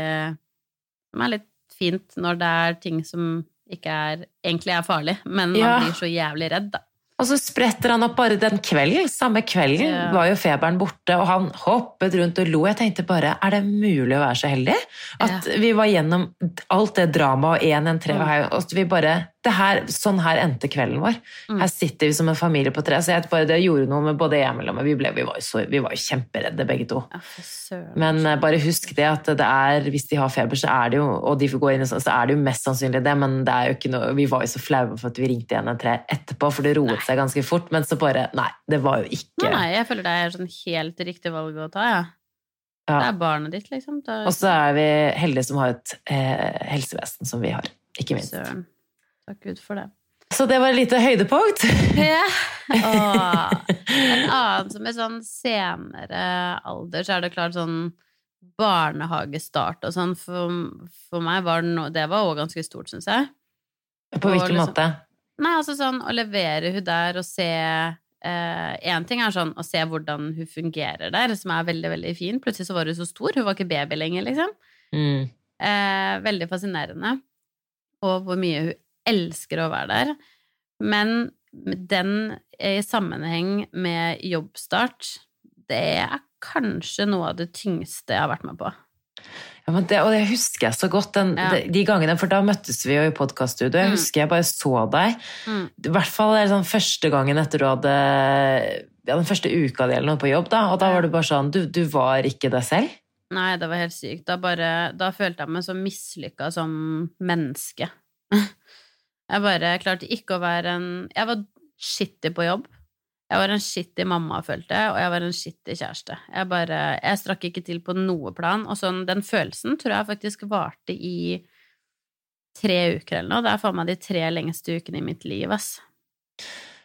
Som er litt fint når det er ting som ikke er egentlig er farlig, men man Ja. blir så jævlig redd, da. Og så spretter han opp bare den kvelden. Samme kvelden Ja. var jo feberen borte, og han hoppet rundt og lo. Jeg tenkte bare, er det mulig å være så heldig? At vi var gjennom alt det dramaet og 113 og her, og vi bare her, Sånn her endte kvelden vår. Mm. Her sitter vi som en familie på tre. Så jeg bare, det gjorde noe med både Emil og meg. Vi, ble, vi, var jo så, vi var jo kjemperedde begge to. Ja. Men uh, bare husk det at det er, hvis de har feber, så er det jo og de får gå inn så er det jo mest sannsynlig det, men det er jo ikke noe, vi var jo så flaue for at vi ringte 113 etterpå, for det roet seg ganske fort, men så bare Nei, det var jo ikke Nei, jeg føler det er sånn helt riktig valg å ta, ja. Ja. Det er barnet ditt, liksom. Er- Og så er vi heldige som har et eh, helsevesen som vi har, ikke minst. Søren. Takk Gud for det. Så det var et lite høydepunkt. Ja. Åh. En annen som er sånn senere alder, så er det klart sånn barnehagestart og sånn. For, for meg var det, no, det var også ganske stort, syns jeg. På hvilken liksom- måte? Nei, altså sånn å levere hun der og se Én ting er sånn å se hvordan hun fungerer der, som er veldig, veldig fin. Plutselig så var hun så stor, hun var ikke baby lenger, liksom. Mm. Eh, veldig fascinerende. Og hvor mye hun elsker å være der. Men den i sammenheng med jobbstart, det er kanskje noe av det tyngste jeg har vært med på. Ja, det, og det husker jeg så godt, den, Ja. de, de gangene, for da møttes vi jo i podkaststudio. Jeg Mm. husker jeg bare så deg. Mm. I hvert fall sånn første gangen etter du hadde ja, Den første uka di eller noe på jobb, da. Og da var du bare sånn Du, du var ikke deg selv. Nei, det var helt sykt. Da, bare, da følte jeg meg så mislykka som menneske. Jeg bare klarte ikke å være en Jeg var skittig på jobb. Jeg var en skittig mamma, følte jeg, og jeg var en skittig kjæreste. Jeg bare, jeg strakk ikke til på noe plan, og sånn, den følelsen tror jeg faktisk varte i tre uker eller noe. Det er faen meg de tre lengste ukene i mitt liv, ass.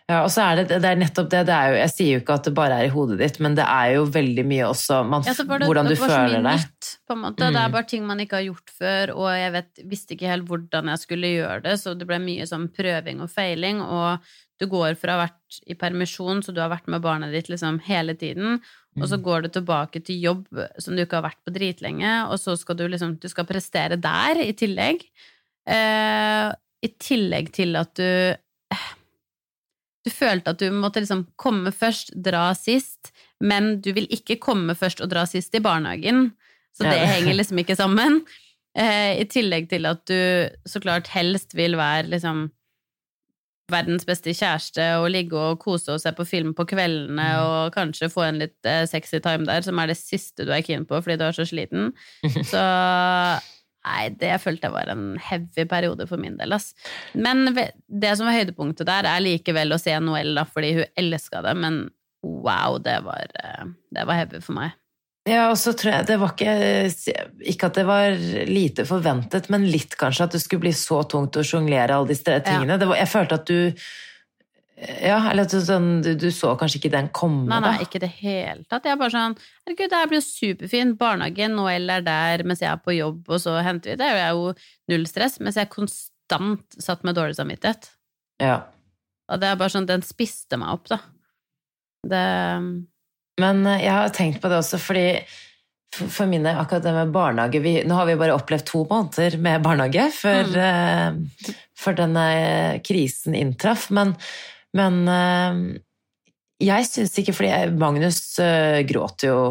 Ja, og så er det, det er nettopp det, det er jo, Jeg sier jo ikke at det bare er i hodet ditt, men det er jo veldig mye også man, Ja, det, hvordan du føler deg. Nytt, på en måte. Det Mm. er bare ting man ikke har gjort før, og jeg vet, visste ikke helt hvordan jeg skulle gjøre det, så det ble mye sånn prøving og feiling, og du går fra å ha vært i permisjon, så du har vært med barnet ditt liksom hele tiden, og Mm. så går du tilbake til jobb som du ikke har vært på dritlenge, og så skal du liksom Du skal prestere der i tillegg. Eh, I tillegg til at du Du følte at du måtte liksom komme først, dra sist, men du vil ikke komme først og dra sist i barnehagen, så det Ja. henger liksom ikke sammen. Eh, I tillegg til at du så klart helst vil være liksom verdens beste kjæreste og ligge og kose og se på film på kveldene og kanskje få en litt eh, sexy time der, som er det siste du er keen på fordi du er så sliten. Så Nei, det følte jeg var en heavy periode for min del, ass. Men det som var høydepunktet der, er likevel å se Noella fordi hun elska det, men wow, det var, eh, det var heavy for meg. Ja, og så tror jeg det var ikke Ikke at det var lite forventet, men litt kanskje at det skulle bli så tungt å sjonglere alle disse tingene. Det var, jeg følte at du Ja, eller sånn, du, du så kanskje ikke den komme, Nei, nei, da. ikke i det hele tatt. Jeg er bare sånn Herregud, det her blir jo superfint. Barnehagen, Noel er der mens jeg er på jobb, og så henter vi det. Det er jo null stress, mens jeg konstant satt med dårlig samvittighet. Ja. Og det er bare sånn, den spiste meg opp, da. Det Men eh, jeg har tenkt på det også, fordi for for min del, akkurat det med barnehage vi, Nå har vi bare opplevd to måneder med barnehage før, Mm. uh, før denne krisen inntraff, men, men eh, jeg syns ikke Fordi Magnus eh, gråter jo.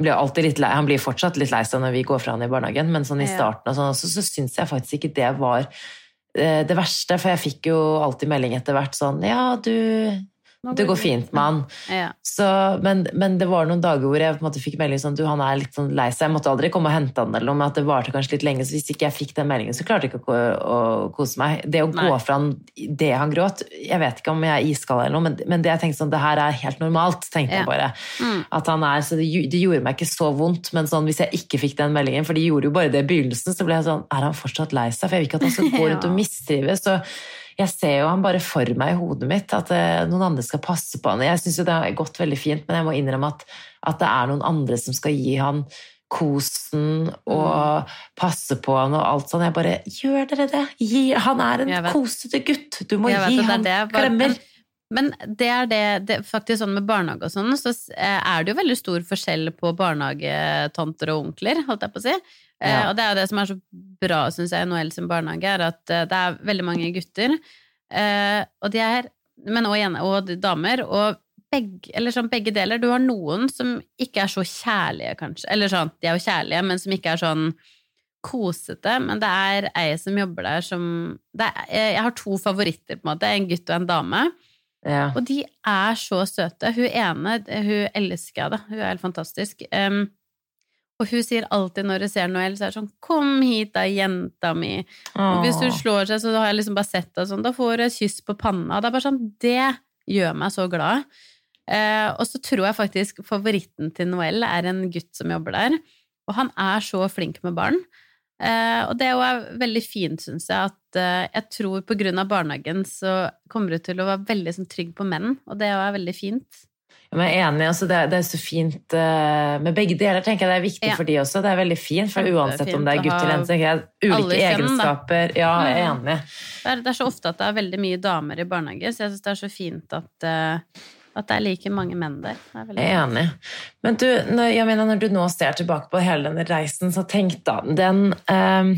Blir alltid litt lei, Han blir fortsatt litt lei seg når vi går fra han i barnehagen, men sånn i starten og sånn så, så syns jeg faktisk ikke det var eh, det verste, for jeg fikk jo alltid melding etter hvert sånn Ja, du Det går fint med han. Ja. Så, men, men det var noen dager hvor jeg på en måte fikk melding sånn du, han er litt sånn lei seg. Jeg måtte aldri komme og hente han, eller noe, men at det varte kanskje litt lenge. Så hvis ikke jeg fikk den meldingen, så klarte jeg ikke å, å kose meg. Det å Nei. gå fra han det han gråt Jeg vet ikke om jeg er iskald eller noe, men, men det jeg tenkte sånn, det her er helt normalt, tenkte Ja. jeg bare. Mm. At han er, så det, det gjorde meg ikke så vondt, men sånn, hvis jeg ikke fikk den meldingen, for de gjorde jo bare det i begynnelsen, så ble jeg sånn Er han fortsatt lei seg? For jeg vil ikke at han skal gå rundt og mistrives. Så jeg ser jo han bare for meg i hodet mitt, at eh, noen andre skal passe på han. Jeg syns jo det har gått veldig fint, men jeg må innrømme at, at det er noen andre som skal gi han kosen og passe på han og alt sånn. Jeg bare Gjør dere det? Gi, han er en kosete gutt! Du må gi bare- klemmer. Men det er det, det faktisk sånn med barnehage og sånn, så eh, er det jo veldig stor forskjell på barnehagetanter og onkler, holdt jeg på å si. Eh, Ja. Og det er jo det som er så bra, syns jeg, i Noel sin barnehage, er at eh, det er veldig mange gutter, eh, og de er Men også, og damer, og begge, eller sånn, begge deler. Du har noen som ikke er så kjærlige, kanskje. Eller sånn, de er jo kjærlige, men som ikke er sånn kosete. Men det er ei som jobber der som er, Jeg har to favoritter, på en måte. En gutt og en dame. Ja. Og de er så søte. Hun ene, hun elsker jeg, da. Hun er helt fantastisk. Um, og hun sier alltid når hun ser Noel, så er det sånn 'Kom hit, da, jenta mi'. Og hvis hun slår seg, så har jeg liksom bare sett det sånn, da får hun et kyss på panna. Det er bare sånn, det gjør meg så glad. Uh, og så tror jeg faktisk favoritten til Noel er en gutt som jobber der. Og han er så flink med barn. Uh, og det er jo veldig fint, syns jeg, at jeg tror på grunn av barnehagen så kommer du til å være veldig sånn, trygg på menn, og det er veldig fint. Ja, jeg er enig, altså det, er, det er så fint uh, med begge deler, tenker jeg det er viktig Ja. for de også. Det er veldig fint, for uansett om det er gutt eller jente, ulike kjønn, egenskaper. Ja, jeg er Mm. enig. Det er, det er så ofte at det er veldig mye damer i barnehage, så jeg syns det er så fint at, uh, at det er like mange menn der. Er Jeg er enig. Men du, når, jeg mener, når du nå ser tilbake på hele denne reisen, så tenk da den eh,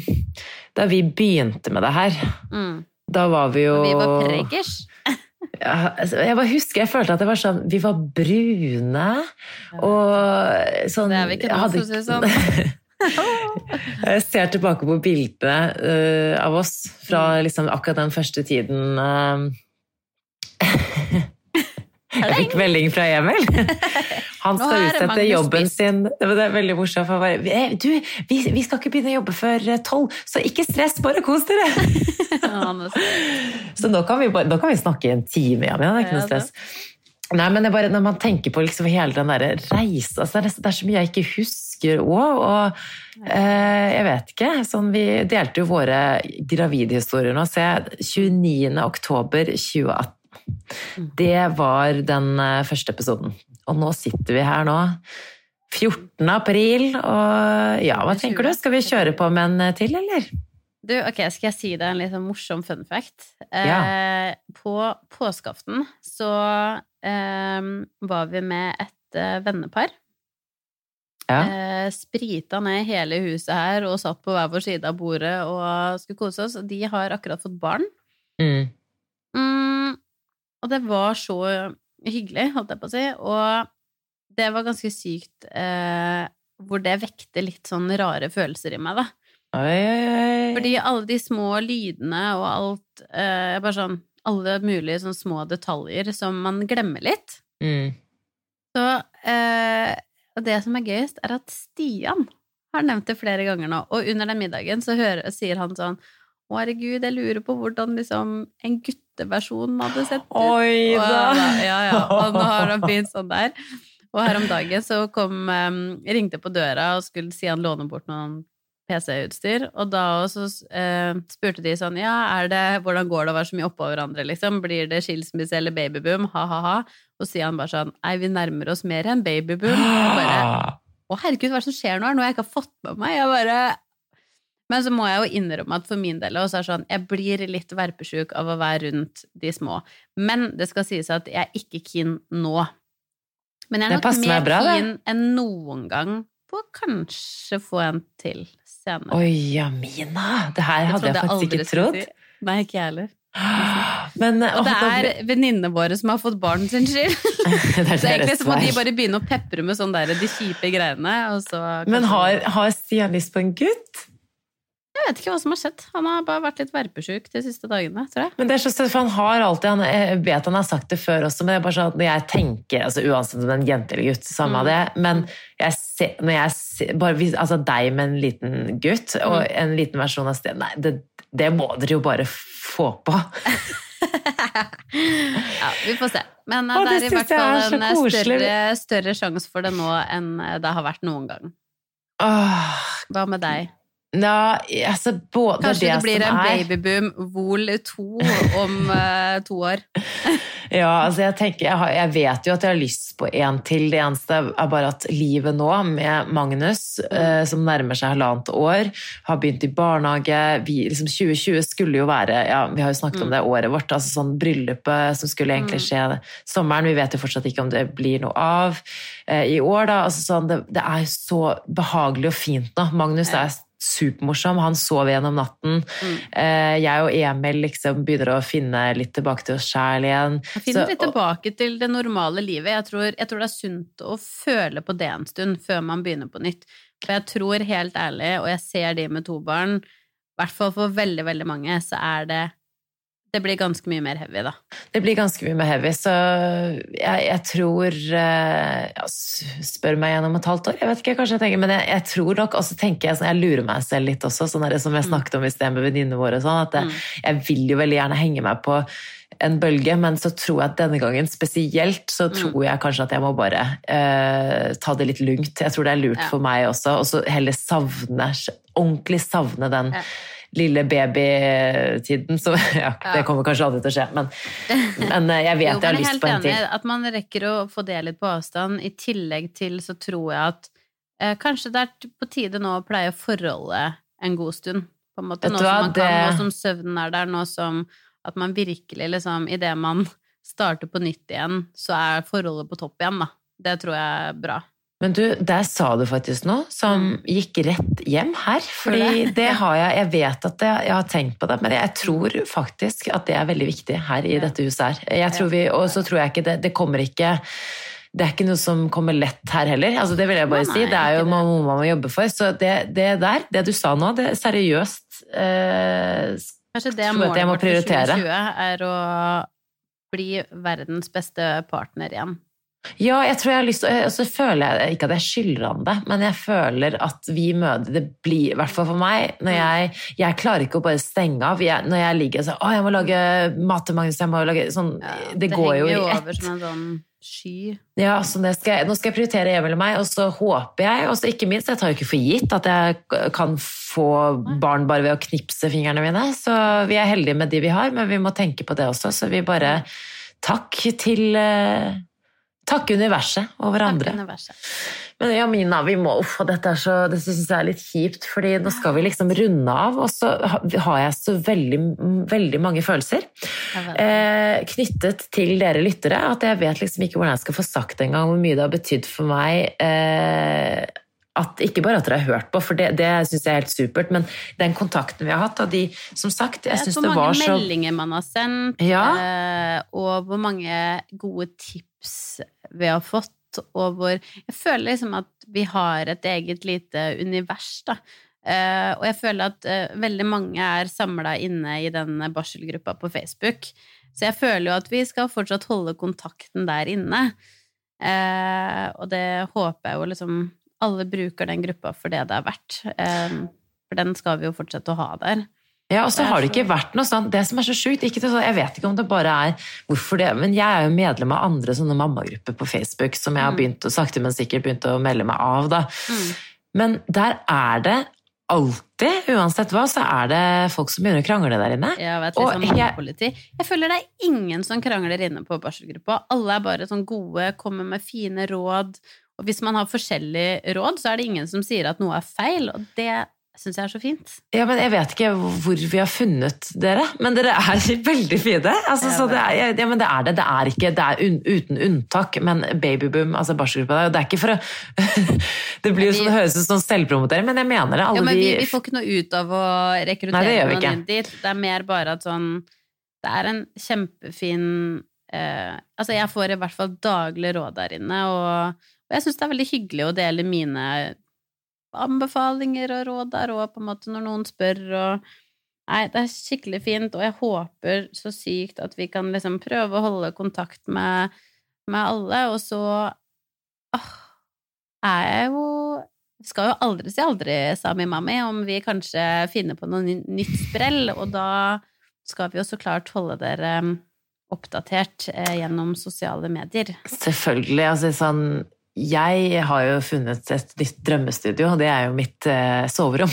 Da vi begynte med det her, Mm. da var vi jo Vi var preggers. Ja, altså, jeg bare husker, jeg følte at det var sånn Vi var brune og sånn Det er vi ikke nå, for å si det sånn. Jeg ser tilbake på bildene uh, av oss fra Mm. liksom, akkurat den første tiden eh, Jeg fikk melding fra Emil. Han skal utsette jobben sin. Det er veldig morsomt. For bare, «Eh, du, vi, vi skal ikke begynne å jobbe før eh, tolv, så ikke stress, bare kos dere! Han er så- nå kan vi, nå kan vi snakke i en time, men det er ikke noe stress. Nei, men det bare når man tenker på liksom hele den der reise altså det er så mye jeg ikke husker òg. Og eh, jeg vet ikke. Sånn, vi delte jo våre gravidhistorier nå. Se, 29. oktober 2018. Det var den eh, første episoden. Og nå sitter vi her nå. 14. april, og ja, hva tenker du? Skal vi kjøre på med en til, eller? Du, ok, Skal jeg si deg en litt sånn morsom fun fact? Ja. Eh, på påskeaften så eh, var vi med et eh, vennepar. Ja. Eh, sprita ned hele huset her og satt på hver vår side av bordet og skulle kose oss. Og de har akkurat fått barn. Mm. Mm, og det var så hyggelig, holdt jeg på å si. Og det var ganske sykt eh, hvor det vekte litt sånn rare følelser i meg, da. Oi, oi, oi. Fordi alle de små lydene og alt eh, Bare sånn Alle mulige sånn små detaljer som man glemmer litt. Mm. Så eh, Og det som er gøyest, er at Stian har nevnt det flere ganger nå, og under den middagen så hører, sier han sånn å, herregud, jeg lurer på hvordan liksom en gutteversjon hadde sett ut. Oi Og, da! ja, ja. Og nå har han begynt sånn der. Og her om dagen så kom um, Ringte på døra og skulle si han låne bort noen PC-utstyr. Og da også eh, spurte de sånn Ja, er det, hvordan går det å være så mye oppå hverandre, liksom? Blir det skilsmisse eller babyboom? Ha-ha-ha. Og sier han bare sånn Nei, vi nærmer oss mer enn babyboom. Og bare Å, herregud, hva er det som skjer nå? Noe jeg ikke har fått med meg? Jeg bare men så må jeg jo innrømme at for min del også er sånn, jeg blir litt verpesjuk av å være rundt de små. Men det skal sies at jeg er ikke keen nå. Men jeg er nok mer bra, det. keen enn noen gang på å kanskje få en til senere. Oi, Jamina! Det her hadde jeg jeg faktisk ikke trodd. si. Nei, ikke jeg heller. Men, Og det er venninnene våre som har fått barn sin skyld. Så egentlig så må de bare begynne å pepre med sånn der, de kjipe greiene, så Men har, har Stian lyst på en gutt? Jeg vet ikke hva som har skjedd. Han har bare vært litt verpesjuk de siste dagene, tror jeg. Men det er så søtt, for han har alltid han, Jeg vet han har sagt det før også, men det er bare sånn at når jeg tenker altså Uansett om det er en jente eller gutt, samme av Mm. det, men jeg ser, når jeg ser bare, altså deg med en liten gutt og Mm. en liten versjon av Stian Nei, det, det må dere jo bare få på. Ja, vi får se. Men eh, Å, det det er i hvert fall en eh, større, større sjanse for det nå enn eh, det har vært noen gang. Åh, Hva med deg? Ja, altså både Kanskje det, det, blir en babyboom vol 2 om uh, to år? Ja, altså jeg tenker, jeg, har, jeg vet jo at jeg har lyst på en til. Det eneste er bare at livet nå med Magnus, uh, som nærmer seg halvannet år, har begynt i barnehage. Vi, liksom 2020 skulle jo være ja, Vi har jo snakket om det året vårt. altså sånn Bryllupet som skulle egentlig skje sommeren. Vi vet jo fortsatt ikke om det blir noe av uh, i år. da, altså sånn, det, det er så behagelig og fint nå. Magnus er supermorsom. Han sov gjennom natten. Mm. Eh, jeg og Emil liksom begynner å finne litt tilbake til oss sjæl igjen. Jeg finner Så- litt tilbake til det normale livet. Jeg tror, jeg tror det er sunt å føle på det en stund før man begynner på nytt. For jeg tror helt ærlig, og jeg ser de med to barn, i hvert fall for veldig, veldig mange, så er det Det blir ganske mye mer heavy, da. Det blir ganske mye mer heavy, så jeg, jeg tror eh, ja, Spør meg gjennom et halvt år, jeg vet ikke, kanskje jeg tenker, men jeg, jeg tror nok, og så tenker jeg sånn, jeg lurer meg selv litt også, sånn er det som jeg snakket om i sted med venninnene våre, sånn, at jeg, jeg vil jo veldig gjerne henge meg på en bølge, men så tror jeg at denne gangen spesielt, så tror jeg kanskje at jeg må bare eh, ta det litt lungt. Jeg tror det er lurt Ja. for meg også, og så heller savne, ordentlig savne den Ja. Lille babytiden, så ja, det kommer kanskje aldri til å skje, men, men eh, jeg vet Jo, jeg har lyst på en til. At man rekker å få det litt på avstand. I tillegg til så tror jeg at eh, kanskje det er på tide nå å pleie forholdet en god stund. På en måte. Nå som man kan, nå som søvnen er der, nå som at man virkelig liksom Idet man starter på nytt igjen, så er forholdet på topp igjen, da. Det tror jeg er bra. Men du, der sa du faktisk noe som gikk rett hjem her. Fordi det har jeg Jeg vet at jeg, jeg har tenkt på det, men jeg tror faktisk at det er veldig viktig her i dette huset her. Jeg tror vi, Og så tror jeg ikke det Det kommer ikke det er ikke noe som kommer lett her heller. Altså, det vil jeg bare Nei, si. Det er jo noe man må jobbe for. Så det, det der, det du sa nå, det er seriøst eh, Kanskje det at målet vårt for prioritere. 2020 er å bli verdens beste partner igjen. Ja, jeg tror jeg har lyst til Og så føler jeg ikke at jeg skylder han det, men jeg føler at vi møter Det blir, i hvert fall for meg når jeg, jeg klarer ikke å bare stenge av. Jeg, når jeg ligger og sier 'Å, jeg må lage mat til Magnus', jeg må lage sånn Ja, Det, går jo i ett. Det henger jo over som en sånn sky. Ja, så det skal jeg, Nå skal jeg prioritere Emil og meg, og så håper jeg Og så ikke minst, jeg tar jo ikke for gitt at jeg kan få barn bare ved å knipse fingrene mine. Så vi er heldige med de vi har, men vi må tenke på det også. Så vi bare Takk til eh, Takk universet og hverandre. Takk universet. Men Jamina, vi må, uff, dette, er så, det synes jeg er litt kjipt, fordi nå skal vi liksom runde av, og så har jeg så veldig, veldig mange følelser eh, knyttet til dere lyttere at jeg vet liksom ikke hvordan jeg skal få sagt engang hvor mye det har betydd for meg. Eh, at ikke bare at dere har hørt på, for det, det syns jeg er helt supert, men den kontakten vi har hatt, og de Som sagt, jeg synes det var så Hvor mange meldinger man har sendt, ja. Eh, og hvor mange gode tips vi har fått og hvor Jeg føler liksom at vi har et eget lite univers, da. Uh, og jeg føler at uh, veldig mange er samla inne i den barselgruppa på Facebook. Så jeg føler jo at vi skal fortsatt holde kontakten der inne. Uh, og det håper jeg jo liksom alle bruker den gruppa for det det er verdt. for den skal vi jo fortsette å ha der. Ja, og så har det ikke vært noe sånn Det som er så sjukt Jeg vet ikke om det bare er hvorfor det Men jeg er jo medlem av andre sånne mammagrupper på Facebook som jeg har mm. begynt å sakte, men sikkert begynt å melde meg av, da. Mm. Men der er det alltid, uansett hva, så er det folk som begynner å krangle der inne. Jeg vet, sånn mammapoliti. Jeg føler det er ingen som krangler inne på barselgruppa. Alle er bare sånn gode, kommer med fine råd. Og hvis man har forskjellige råd, så er det ingen som sier at noe er feil, og det syns jeg er så fint. Ja, men Jeg vet ikke hvor vi har funnet dere, men dere er veldig fine. Altså, ja, det er, ja, men det er det. Det er ikke det er un, uten unntak, men babyboom, altså barselgruppa Det er ikke for å Det blir jo sånn, høres ut som selvpromotering, men jeg mener det. ja, men vi, vi, får ikke noe ut av å rekruttere noen inn dit. Det er mer bare at sånn Det er en kjempefin eh, Altså, jeg får i hvert fall daglig råd der inne, og, og jeg syns det er veldig hyggelig å dele mine anbefalinger og råd der òg, på en måte, når noen spør og Nei, det er skikkelig fint, og jeg håper så sykt at vi kan liksom prøve å holde kontakt med, med alle, og så åh, er jeg jo Skal jo aldri si aldri, Sami Mami, om vi kanskje finner på noe nytt sprell, og da skal vi jo så klart holde dere oppdatert eh, gjennom sosiale medier. Selvfølgelig. altså sånn jeg har jo funnet et nytt drømmestudio, og det er jo mitt eh, soverom.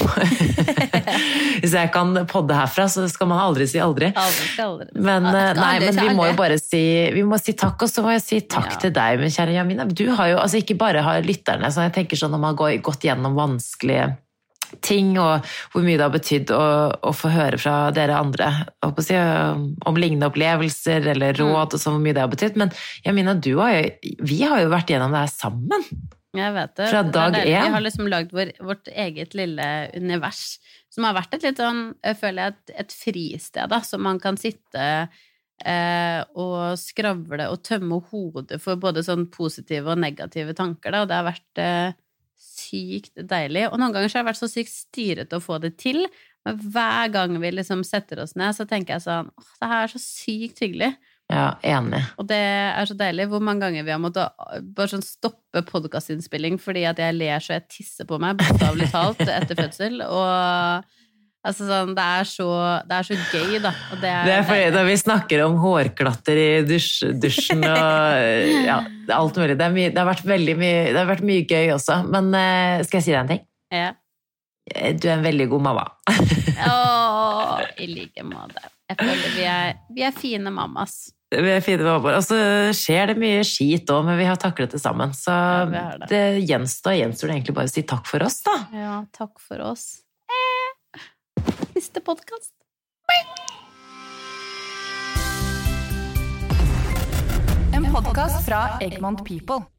Hvis jeg kan podde herfra, så skal man aldri si aldri. aldri, aldri. Men, eh, nei, men vi må jo bare si, vi må si takk, og så må jeg si takk ja. til deg, min kjære Jamina. Du har jo, altså ikke bare har lytterne, så jeg tenker sånn når man har gått gjennom vanskelige ting, og hvor mye det har betydd å, å, få høre fra dere andre si, om lignende opplevelser eller mm. råd, og så hvor mye det har betydd. Men Jamina, du har jo, vi har jo vært gjennom det her sammen. Jeg vet det. Fra dag én. Vi har liksom lagd vår, vårt eget lille univers, som har vært et litt sånn, jeg føler jeg, et, et fristed, da, som man kan sitte eh, og skravle og tømme hodet for både sånn positive og negative tanker, da, det har vært eh, sykt deilig. Og noen ganger så har jeg vært så sykt styrete å få det til. Men hver gang vi liksom setter oss ned, så tenker jeg sånn åh, det her er så sykt hyggelig. Ja, enig. Og det er så deilig. Hvor mange ganger vi har måttet bare sånn stoppe podkastinnspilling fordi at jeg ler så jeg tisser på meg, bokstavelig talt, etter fødsel. Og Altså sånn, det er, så, det er så gøy, da. det er, det er fordi da vi snakker om hårklatter i dusj, dusjen og ja, alt mulig. Det, mye, det, har vært veldig mye, det har vært mye gøy også. Men uh, skal jeg si deg en ting? Ja. Eh, du er en veldig god mamma. Å, i like måte. Jeg føler vi er, vi er fine mammas. Vi er fine mammaer. Og så skjer det mye skit òg, men vi har taklet det sammen. Så ja, det. det gjenstår, gjenstår det egentlig bare å si takk for oss, da. Ja, takk for oss neste podkast. En podkast fra Egmont People.